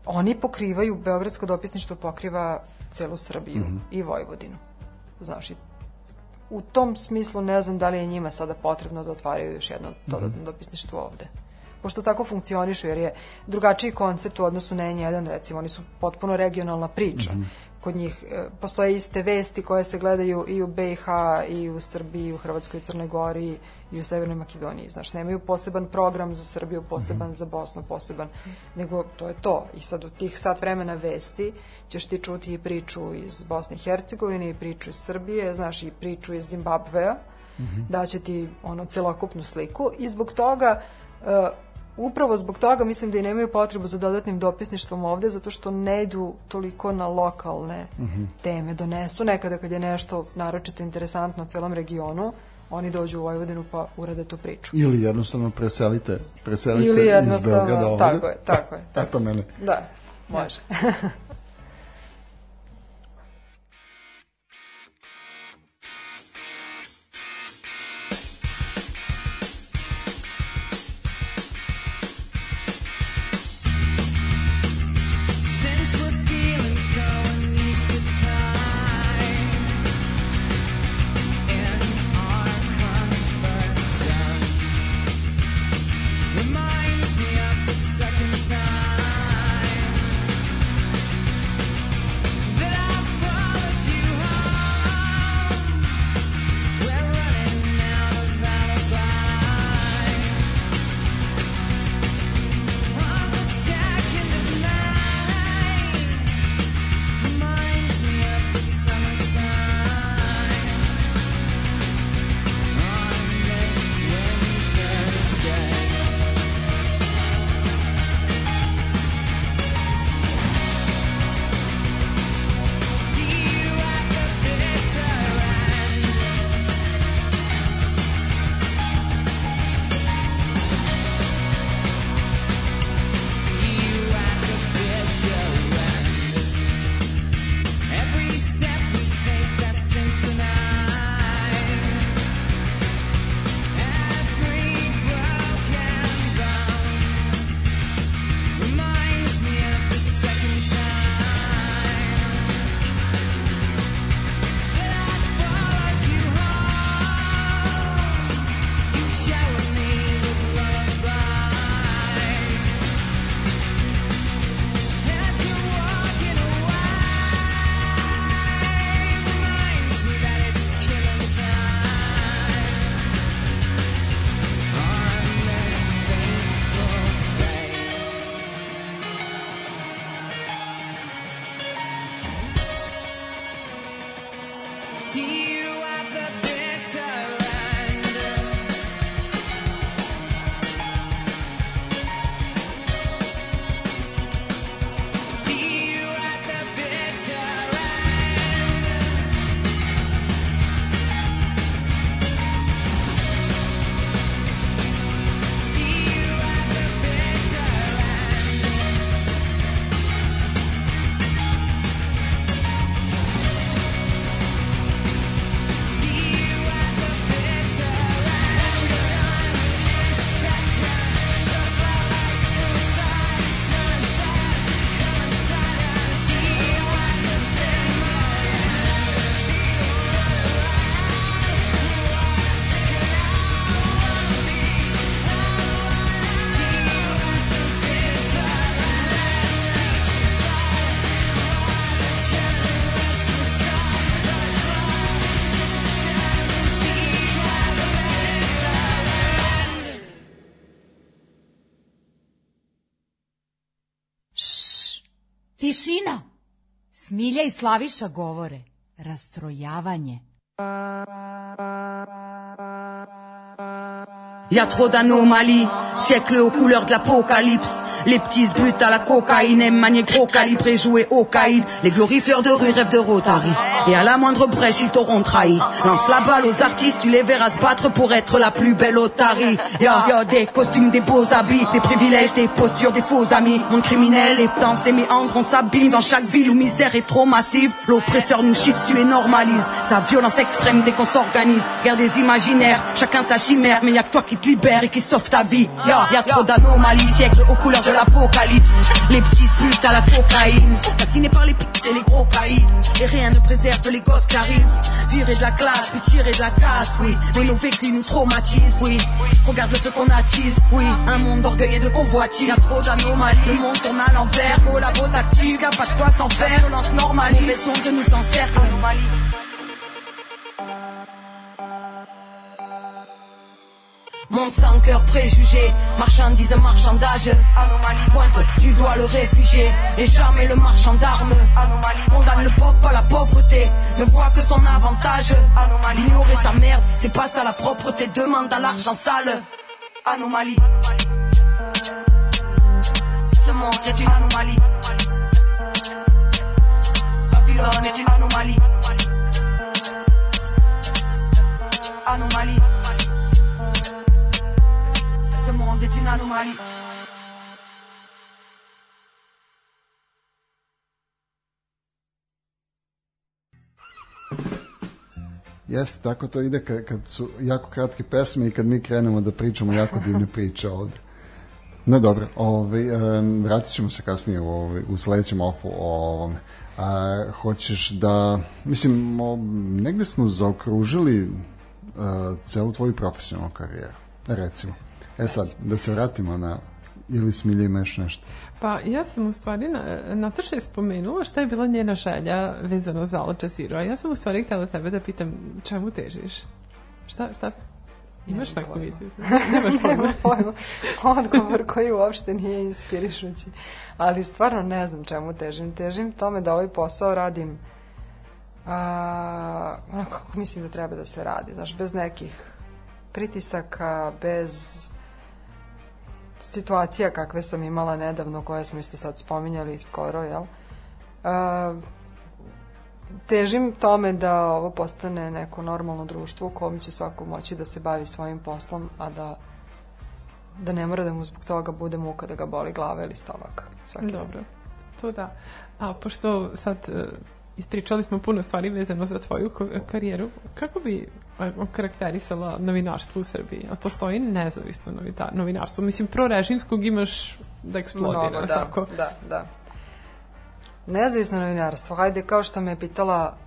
oni pokrivaju, Beogradsko dopisništvo pokriva celu Srbiju Mhm. i Vojvodinu. Znaš, i u tom smislu ne znam da li je njima sada potrebno da otvaraju još jedno dodatno dopisništvo ovde. Pošto tako funkcionišu, jer je drugačiji koncept u odnosu na N1, recimo, oni su potpuno regionalna priča. Kod njih e, postoje iste vesti koje se gledaju i u BiH, i u Srbiji, i u Hrvatskoj, i Crnoj Gori, i u Severnoj Makedoniji. Znaš, nemaju poseban program za Srbiju, poseban za Bosnu, poseban, nego to je to. I sad u tih sat vremena vesti ćeš ti čuti i priču iz Bosne i Hercegovine, i priču iz Srbije, znaš, i priču iz Zimbabvea, daće ti ono celokupnu sliku i zbog toga e, upravo zbog toga mislim da i nemaju potrebu za dodatnim dopisništvom ovde zato što ne idu toliko na lokalne teme donesu nekada kad je nešto naročito interesantno u celom regionu oni dođu u Vojvodinu pa urade tu priču. Ili jednostavno preselite, preselite ili iz jednostavno Beograda ovde. tako je, tako je Eto mene. da, može Tišina! Smilja i Slaviša govore. Rastrojavanje. Y a trop d'anomalies, siècle aux couleurs de l'apocalypse. Les petits se butent à la cocaïne, aiment manier gros calibre et jouer au caïd. Les glorifieurs de rue rêvent de Rotary. Et à la moindre brèche, ils t'auront trahi. Lance la balle aux artistes, tu les verras se battre pour être la plus belle otarie. Y'a, y'a des costumes, des beaux habits, des privilèges, des postures, des faux amis. Monde criminel, les dans ses méandres, on s'abîme dans chaque ville où misère est trop massive. L'oppresseur nous chie dessus et normalise sa violence extrême dès qu'on s'organise. Guerre des imaginaires, chacun sa chimère, mais y a que toi qui libère et qui sauve ta vie. Y'a, y a trop d'anomalies, siècle aux couleurs de l'apocalypse. Les petits butent à la cocaïne, fascinés par les putes et les gros caïds. Et rien ne préserve les gosses qui arrivent. Virer de la classe, puis tirer de la casse, oui. Mais nos vécus nous traumatisent, oui. Regarde le feu qu'on attise, oui. Un monde d'orgueil de convoitise. Y a trop d'anomalies, le monde tourne à l'envers. Collabos actifs, y'a pas de quoi s'en faire. Violence normale, les sons de nous encerclent. Monde sans cœur préjugé, marchandise, marchandage. Pointe du doigt le réfugié, et jamais le marchand d'armes. Condamne le pauvre, pas la pauvreté, ne voit que son avantage. Ignorer sa merde, c'est pas ça la propreté, demande à l'argent sale. Anomalie. Ce monde est une anomalie. Babylone est une anomalie. Anomalie. Jeste, tako to ide kad, kad su jako kratke pesme i kad mi krenemo da pričamo jako divne priče ovde. No dobro, ovaj, um, vratit ćemo se kasnije u, ovaj, u sledećem ofu o ovome. A, hoćeš da, mislim, o, negde smo zaokružili uh, celu tvoju profesionalnu karijeru, recimo. E sad, da se vratimo na, ili smilje ima još nešto? Pa ja sam u stvari, na, Nataša je spomenula šta je bila njena želja vezano za Al Jazeera. a Ja sam u stvari htjela tebe da pitam čemu težiš? Šta, šta? Imaš neku viziju? Nemaš pojma. Nemam pojma. Odgovor koji uopšte nije inspirišući. Ali stvarno ne znam čemu težim. Težim tome da ovaj posao radim a, onako kako mislim da treba da se radi. Znaš, bez nekih pritisaka, bez situacija kakve sam imala nedavno, koje smo isto sad spominjali skoro, jel? A, težim tome da ovo postane neko normalno društvo u kom će svako moći da se bavi svojim poslom, a da da ne mora da mu zbog toga bude muka da ga boli glava ili stomak. Svaki dan. Dobro, to da. A pošto sad e, ispričali smo puno stvari vezano za tvoju karijeru, kako bi e, karakterisala novinarstvo u Srbiji? A postoji nezavisno novinarstvo? Mislim, prorežimskog imaš da eksplodira, Mnogo, da, tako? da, da. Nezavisno novinarstvo, hajde, kao što me je pitala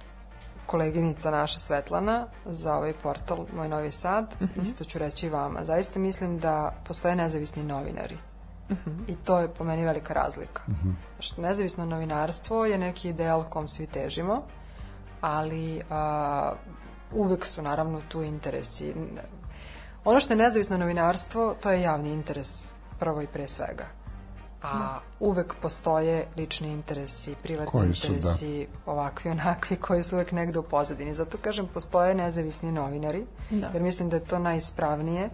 koleginica naša Svetlana za ovaj portal Moj Novi Sad, isto ću reći i vama. Zaista mislim da postoje nezavisni novinari. I to je po meni velika razlika. Što nezavisno novinarstvo je neki ideal kom svi težimo, ali a, uvek su naravno tu interesi. Ono što je nezavisno novinarstvo, to je javni interes prvo i pre svega. a uvek postoje lični interesi, privatni Koji su, da. interesi, ovakvi, onakvi, koji su uvek negde u pozadini. Zato kažem, postoje nezavisni novinari, Da. jer mislim da je to najispravnije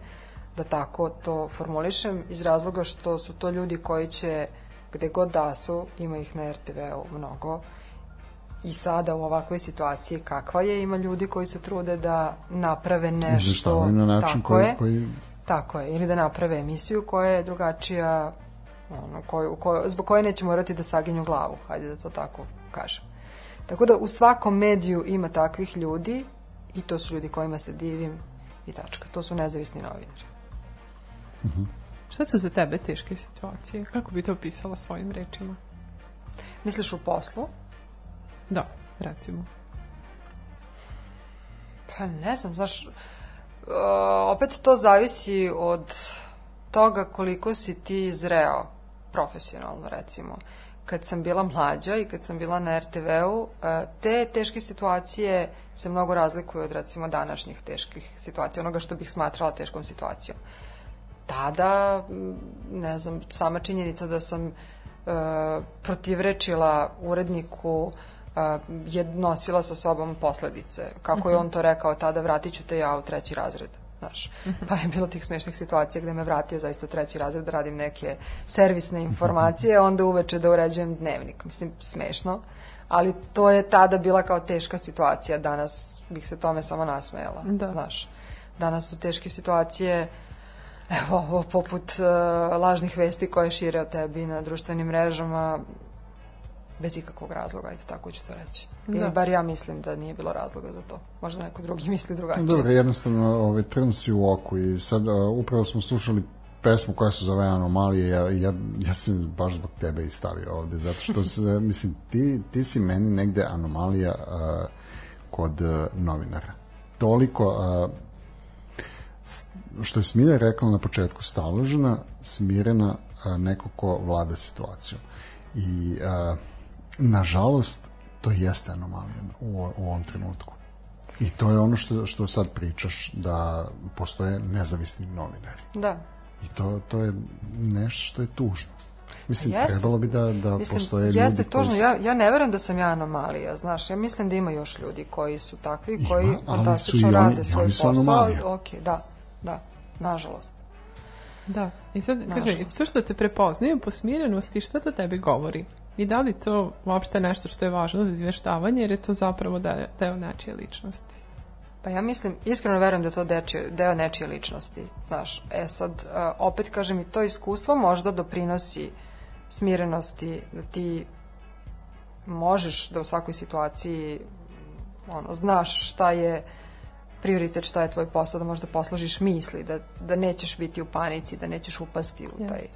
da tako to formulišem, iz razloga što su to ljudi koji će, gde god da su, ima ih na RTV-u mnogo, i sada u ovakvoj situaciji kakva je, ima ljudi koji se trude da naprave nešto. Na način tako koji, je, koji Tako je, ili da naprave emisiju koja je drugačija, ono, koju, koju, zbog koje neće morati da saginju glavu, hajde da to tako kažem. Tako da u svakom mediju ima takvih ljudi i to su ljudi kojima se divim i tačka. To su nezavisni novinari. Šta su za tebe teške situacije? Kako bi to opisala svojim rečima? Misliš u poslu? Da, recimo. Pa ne znam, znaš, uh, opet to zavisi od toga koliko si ti zreo profesionalno, recimo. Kad sam bila mlađa i kad sam bila na RTV-u, uh, te teške situacije se mnogo razlikuju od, recimo, današnjih teških situacija, onoga što bih smatrala teškom situacijom. Tada, ne znam, sama činjenica da sam uh, protivrečila uredniku a, je nosila sa sobom posledice. Kako je on to rekao tada, vratit ću te ja u treći razred. Znaš, pa je bilo tih smešnih situacija gde me vratio zaista u treći razred da radim neke servisne informacije, onda uveče da uređujem dnevnik. Mislim, smešno, ali to je tada bila kao teška situacija. Danas bih se tome samo nasmejala. Da. Znaš, danas su teške situacije evo, ovo, poput uh, lažnih vesti koje šire o tebi na društvenim mrežama, bez ikakvog razloga, ajde tako ću to reći. Da. Ili bar ja mislim da nije bilo razloga za to. Možda neko drugi misli drugačije. Dobro, jednostavno ovaj, trn si u oku i sad uh, upravo smo slušali pesmu koja se zove Anomalije, ja, ja, ja sam baš zbog tebe i stavio ovde, zato što se, mislim, ti, ti si meni negde anomalija uh, kod uh, novinara. Toliko, uh, što je Smilja rekla na početku, staložena, smirena, neko ko vlada situacijom. I, uh, nažalost, to jeste anomalija u, u ovom trenutku. I to je ono što, što sad pričaš, da postoje nezavisni novinari. Da. I to, to je nešto što je tužno. Mislim, Jeste. trebalo bi da, da Mislim, postoje ljudi jeste koji Ja, ja ne verujem da sam ja anomalija, znaš. Ja mislim da ima još ljudi koji su takvi, Ima, koji fantastično rade i svoj oni su posao. anomalija. Ok, da, da, nažalost. Da, i sad, kaže, to što te prepoznaju po smirenosti, šta to tebi govori? I da li to uopšte nešto što je važno za izveštavanje, jer je to zapravo deo, deo nečije ličnosti? Pa ja mislim, iskreno verujem da je to dečije, deo nečije ličnosti. Znaš, e sad, a, opet kažem i to iskustvo možda doprinosi smirenosti da ti možeš da u svakoj situaciji ono, znaš šta je prioritet, šta je tvoj posao, da možda posložiš misli, da, da nećeš biti u panici, da nećeš upasti u taj,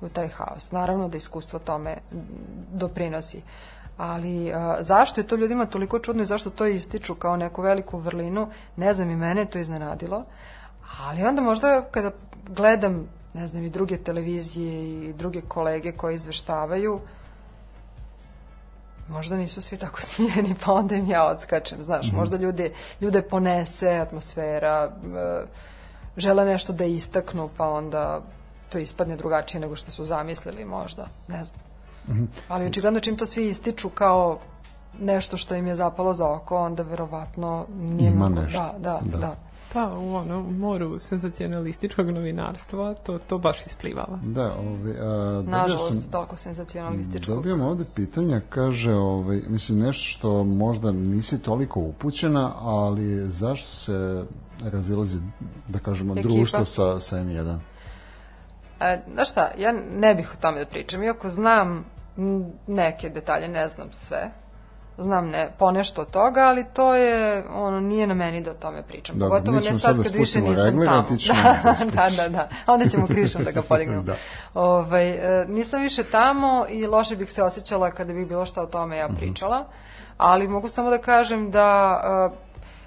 u taj haos. Naravno da iskustvo tome doprinosi. Ali a, zašto je to ljudima toliko čudno i zašto to ističu kao neku veliku vrlinu, ne znam i mene to iznenadilo. Ali onda možda kada gledam, ne znam, i druge televizije i druge kolege koji izveštavaju, možda nisu svi tako smireni, pa onda im ja odskačem, znaš, možda ljude, ljude ponese atmosfera, e, žele nešto da istaknu, pa onda to ispadne drugačije nego što su zamislili možda, ne znam. Ali očigledno čim to svi ističu kao nešto što im je zapalo za oko, onda verovatno nije Ima mnogo- nešto, Da, da, da. da. Pa u ono, moru senzacionalističkog novinarstva to, to baš isplivava. Da, ovaj, a, Nažalost, sam, toliko senzacionalističkog. Dobijam ovde pitanja, kaže, ovaj, mislim, nešto što možda nisi toliko upućena, ali zašto se razilazi, da kažemo, Ekipa. društvo sa, sa N1? E, znaš šta, ja ne bih o tome da pričam, iako znam neke detalje, ne znam sve, znam ne, ponešto od toga, ali to je, ono, nije na meni da o tome pričam. Dobro, Pogotovo ne sad sad da kad više nisam reglere, tamo. da, da da, da, da. Onda ćemo krišom da ga podignemo. Da. Ovaj, e, nisam više tamo i loše bih se osjećala kada bih bilo šta o tome Mhm. ja pričala, ali mogu samo da kažem da e,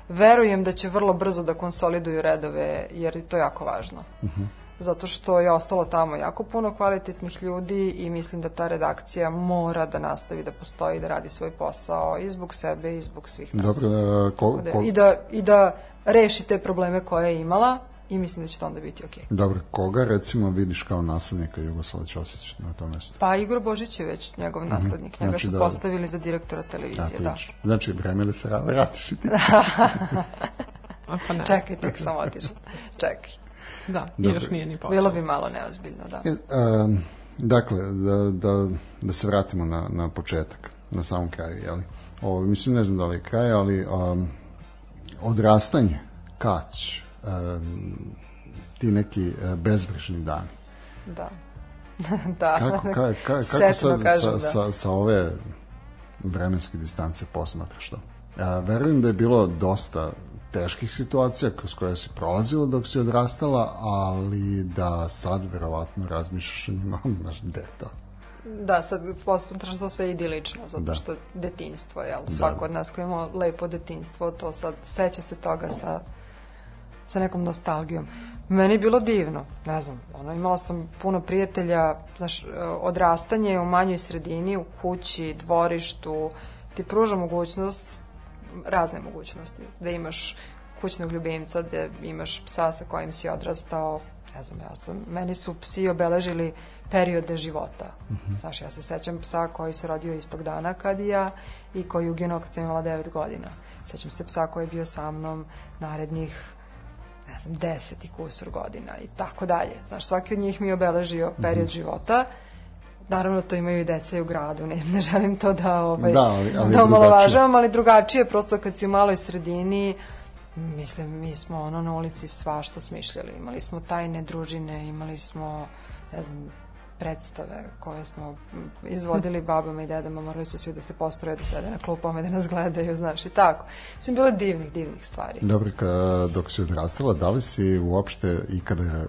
verujem da će vrlo brzo da konsoliduju redove, jer je to jako važno Mhm. Zato što je ostalo tamo jako puno kvalitetnih ljudi i mislim da ta redakcija mora da nastavi da postoji, da radi svoj posao i zbog sebe i zbog svih nas. Dobro, ko, Tako da- ko, I, da, I da reši te probleme koje je imala, i mislim da će to onda biti okej. Dobro, koga recimo vidiš kao naslednika Jugoslava Ćosić na tom mestu? Pa Igor Božić je već njegov naslednik. Njega Znači su da- postavili za direktora televizije, da. vidiš. Znači, vreme li se ra- vratiš i ti? A pa ne. Čekaj, tek sam otišla. Čekaj. Da, i Dobro. još nije ni počeo. Bilo bi malo neozbiljno, da. E, um, dakle, da, da, da se vratimo na, na početak, na samom kraju, jeli? Ovo, mislim, ne znam da li je kraj, ali um, odrastanje, kać, um, ti neki uh, bezbrižni dani. Da. da. Kako, ka, ka, kako sad kažem, sa, da. sa, sa ove vremenske distance posmatraš to? Ja, verujem da je bilo dosta teških situacija kroz koje si prolazila dok si odrastala, ali da sad verovatno razmišljaš o njima, znaš, to? Da, sad posmatraš to sve idilično, zato Da. što detinjstvo, jel? Svako od nas koji ima lepo detinjstvo, to sad seća se toga sa, sa nekom nostalgijom. Meni je bilo divno, ne znam, ono, imala sam puno prijatelja, znaš, odrastanje u manjoj sredini, u kući, dvorištu, ti pruža mogućnost, razne mogućnosti, da imaš kućnog ljubimca, da imaš psa sa kojim si odrastao, ne znam, ja sam, meni su psi obeležili periode života. Znaš, ja se sećam psa koji se rodio istog dana kad i ja i koji je uginuo kad sam imala 9 godina. Sećam se psa koji je bio sa mnom narednih ne znam, deset i kusur godina i tako dalje. Znaš, svaki od njih mi je obeležio period života. Naravno, to imaju i deca i u gradu, ne, ne želim to da, ovaj, Da, ali- ali da omalovažavam, ali drugačije, prosto kad si u maloj sredini, mislim, mi smo ono na ulici svašta smišljali. Imali smo tajne družine, imali smo, ne znam, predstave koje smo izvodili babama i dedama, morali su svi da se postroje, da sede na klupama i da nas gledaju, znaš, i tako. Mislim, bilo je divnih, divnih stvari. Dobro, ka, dok si odrastala, da li si uopšte ikada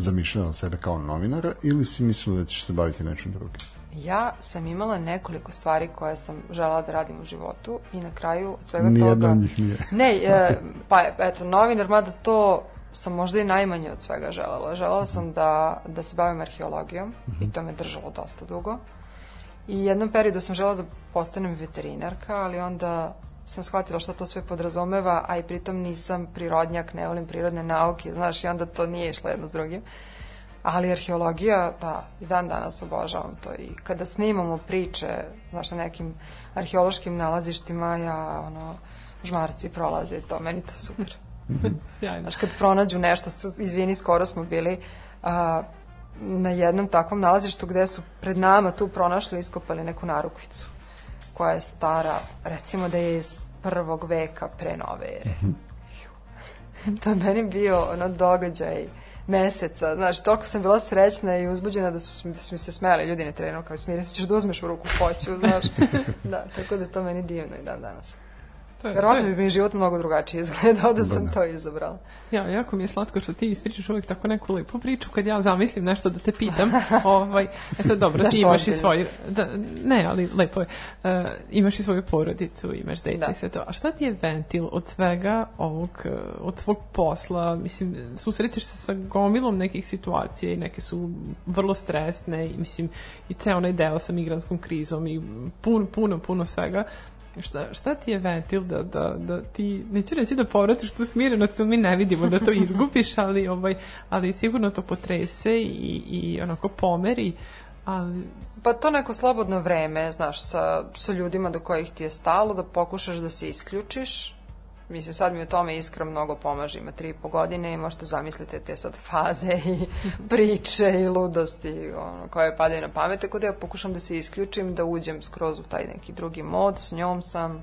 zamišljala sebe kao novinara ili si mislila da ćeš se baviti nečim drugim? Ja sam imala nekoliko stvari koje sam žela da radim u životu i na kraju od svega Nijedna toga... od njih nije. Ne, e, pa eto, novinar, mada to sam možda i najmanje od svega želela. Želela sam da, da se bavim arheologijom i to me držalo dosta dugo. I jednom periodu sam želela da postanem veterinarka, ali onda sam shvatila šta to sve podrazumeva, a i pritom nisam prirodnjak, ne volim prirodne nauke, znaš, i onda to nije išlo jedno s drugim. Ali arheologija, da, i dan danas obožavam to. I kada snimamo priče, znaš, na nekim arheološkim nalazištima, ja, ono, žmarci prolaze i to, meni to super. Sjajno. Znaš, kad pronađu nešto, izvini, skoro smo bili a, na jednom takvom nalazištu gde su pred nama tu pronašli i iskopali neku narukvicu koja je stara, recimo da je iz prvog veka pre nove ere. to je meni bio ono događaj meseca. Znaš, toliko sam bila srećna i uzbuđena da su, da su mi se smeli ljudi na terenu kao smiri se, ćeš da uzmeš u ruku hoću, znaš. da, tako da to meni divno i dan danas. To je- Verovatno to je- bi mi život mnogo drugačije izgledao da sam da. to izabrala. Ja, jako mi je slatko što ti ispričaš uvijek tako neku lepu priču kad ja zamislim nešto da te pitam. ovaj, e sad dobro, Nešto ti imaš i svoju, da, ne, ali lepo je, E, imaš i svoju porodicu, imaš dete Da. i sve to. A šta ti je ventil od svega ovog, e, od svog posla? Mislim, susrećeš se sa gomilom nekih situacija i neke su vrlo stresne i mislim, i ceo onaj deo sa migranskom krizom i puno, puno, puno svega. Šta, šta ti je ventil da, da, da ti, neću reći da povratiš tu smirenost, mi ne vidimo da to izgubiš, ali, ovaj, ali sigurno to potrese i, i onako pomeri, ali Pa to neko slobodno vreme, znaš, sa, sa ljudima do kojih ti je stalo, da pokušaš da se isključiš. Mislim, sad mi u tome iskra mnogo pomaže, ima tri i po godine i možete zamislite te sad faze i priče i ludosti ono, koje padaju na pamet, tako da ja pokušam da se isključim, da uđem skroz u taj neki drugi mod, s njom sam,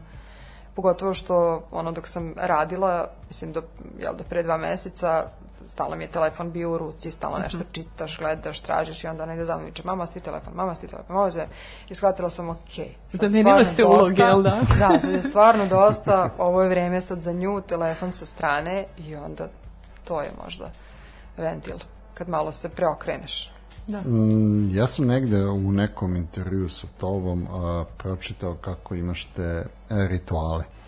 pogotovo što ono dok sam radila, mislim do, jel, do pre dva meseca, stalno mi je telefon bio u ruci, stalno nešto čitaš, gledaš, tražiš i onda ona ide za mnom i viče, mama sti telefon, mama sti telefon, mama sti I shvatila sam, ok, sad Zamenila stvarno ste uloge, dosta. jel da? da, sad je stvarno dosta, ovo je vreme sad za nju, telefon sa strane i onda to je možda ventil, kad malo se preokreneš. Mm, ja sam negde u nekom intervju sa tobom a, pročitao kako imaš te e, rituale a,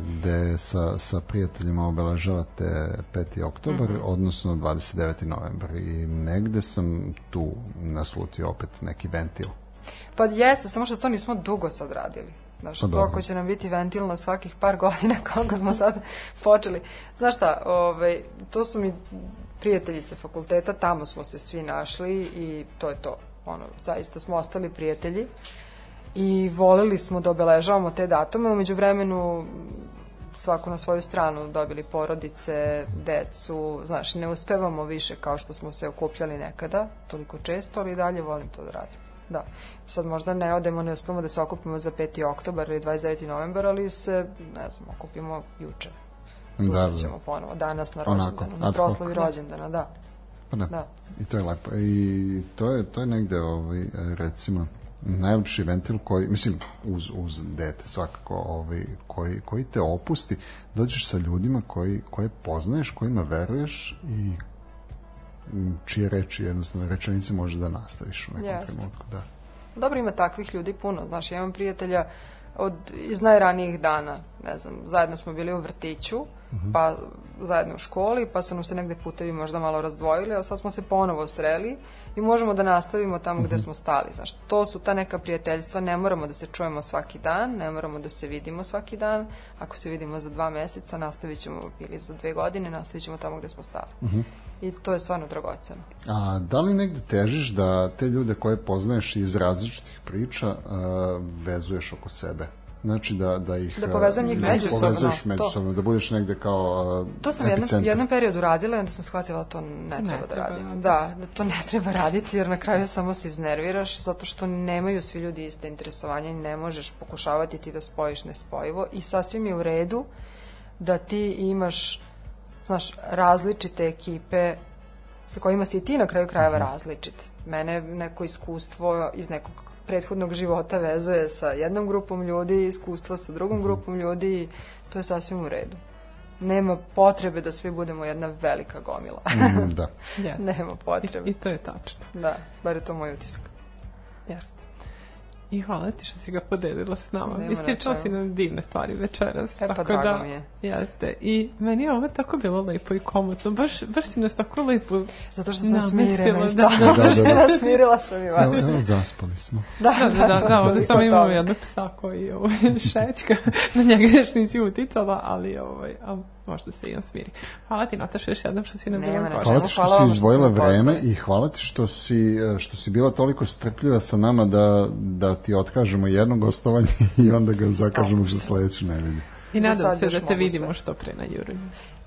gde sa, sa prijateljima obeležavate 5. oktobar, odnosno 29. novembar i negde sam tu naslutio opet neki ventil. Pa jeste, samo što to nismo dugo sad radili. Znaš, Pa to dobro. će nam biti ventil na svakih par godina kako smo sad počeli. Znaš šta, ovaj, to su mi prijatelji sa fakulteta, tamo smo se svi našli i to je to. Ono, zaista smo ostali prijatelji i voleli smo da obeležavamo te datume. Umeđu vremenu svako na svoju stranu dobili porodice, decu, znaš, ne uspevamo više kao što smo se okupljali nekada, toliko često, ali dalje volim to da radim. Da. Sad možda ne odemo, ne uspemo da se okupimo za 5. oktobar ili 29. novembar, ali se, ne znam, okupimo juče. Sutra Da, da. ćemo ponovo, danas na rođendanu, na proslavi rođendana, da. Pa da. Da. I to je lepo. I to je, to je negde, ovaj, recimo, najlepši ventil koji, mislim, uz, uz dete svakako, ovaj, koji, koji te opusti, dođeš sa ljudima koji, koje poznaješ, kojima veruješ i m, čije reči, jednostavno rečenice može da nastaviš u nekom Jeste. trenutku. Da. Dobro, ima takvih ljudi puno. Znaš, ja imam prijatelja od, iz najranijih dana. Ne znam, zajedno smo bili u vrtiću, pa zajedno u školi, pa su nam se negde putevi možda malo razdvojili, a sad smo se ponovo sreli i možemo da nastavimo tamo gde smo stali. Znaš, to su ta neka prijateljstva, ne moramo da se čujemo svaki dan, ne moramo da se vidimo svaki dan. Ako se vidimo za dva meseca, nastavit ćemo, ili za dve godine, nastavit ćemo tamo gde smo stali. I to je stvarno dragoceno. A da li negde težiš da te ljude koje poznaješ iz različitih priča a, vezuješ oko sebe? Znači da, da ih... Da povezujem njih da ih međusobno, Povezuješ to. međusobno, da budeš negde kao a, To sam jednom, epicentar. jednom periodu radila i onda sam shvatila da to ne treba da treba radim. raditi. Da, da to ne treba raditi jer na kraju samo se iznerviraš zato što nemaju svi ljudi iste interesovanja i ne možeš pokušavati ti da spojiš nespojivo i sasvim je u redu da ti imaš znaš, različite ekipe sa kojima si i ti na kraju krajeva različit. Mene neko iskustvo iz nekog prethodnog života vezuje sa jednom grupom ljudi, iskustvo sa drugom grupom ljudi i to je sasvim u redu. Nema potrebe da svi budemo jedna velika gomila. Mm, da. Jeste. Nema I, potrebe. I to je tačno. Da, bar je to moj utisak. Jeste. I hvala ti što si ga podelila s nama. Nema na Ispričala si nam divne stvari večeras. E, pa tako drago da, mi je. Jeste. I meni je ovo tako bilo lepo i komotno. Baš, baš si nas tako lepo Zato što sam smirena i da. stalno Da, da, da. smirila sam i vas. evo, zaspali smo. Da, Da, da, da, da, ovde toliko samo imamo jednog psa koji ovaj, šećka, na njega još nisi uticala, ali ovaj, a možda se i on smiri. Hvala ti, Nataša, još jednom što si nam bila gošća. Hvala ti što Hvala si izdvojila vreme i hvala ti što si, što si bila toliko strpljiva sa nama da, da ti otkažemo jedno gostovanje i onda ga zakažemo za sledeću nedelju. I nadam sad se da te vidimo sve. što pre na Jurinu.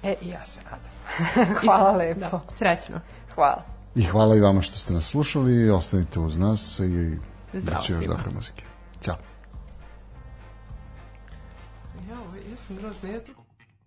E, i ja se nadam. Hvala lepo. Da, srećno. Hvala. I hvala i vama što ste nas slušali, ostanite uz nas i Zdravo bit će još svima. dobre muzike. Ćao. Ja, ovaj, ja sam grozna, ja tu...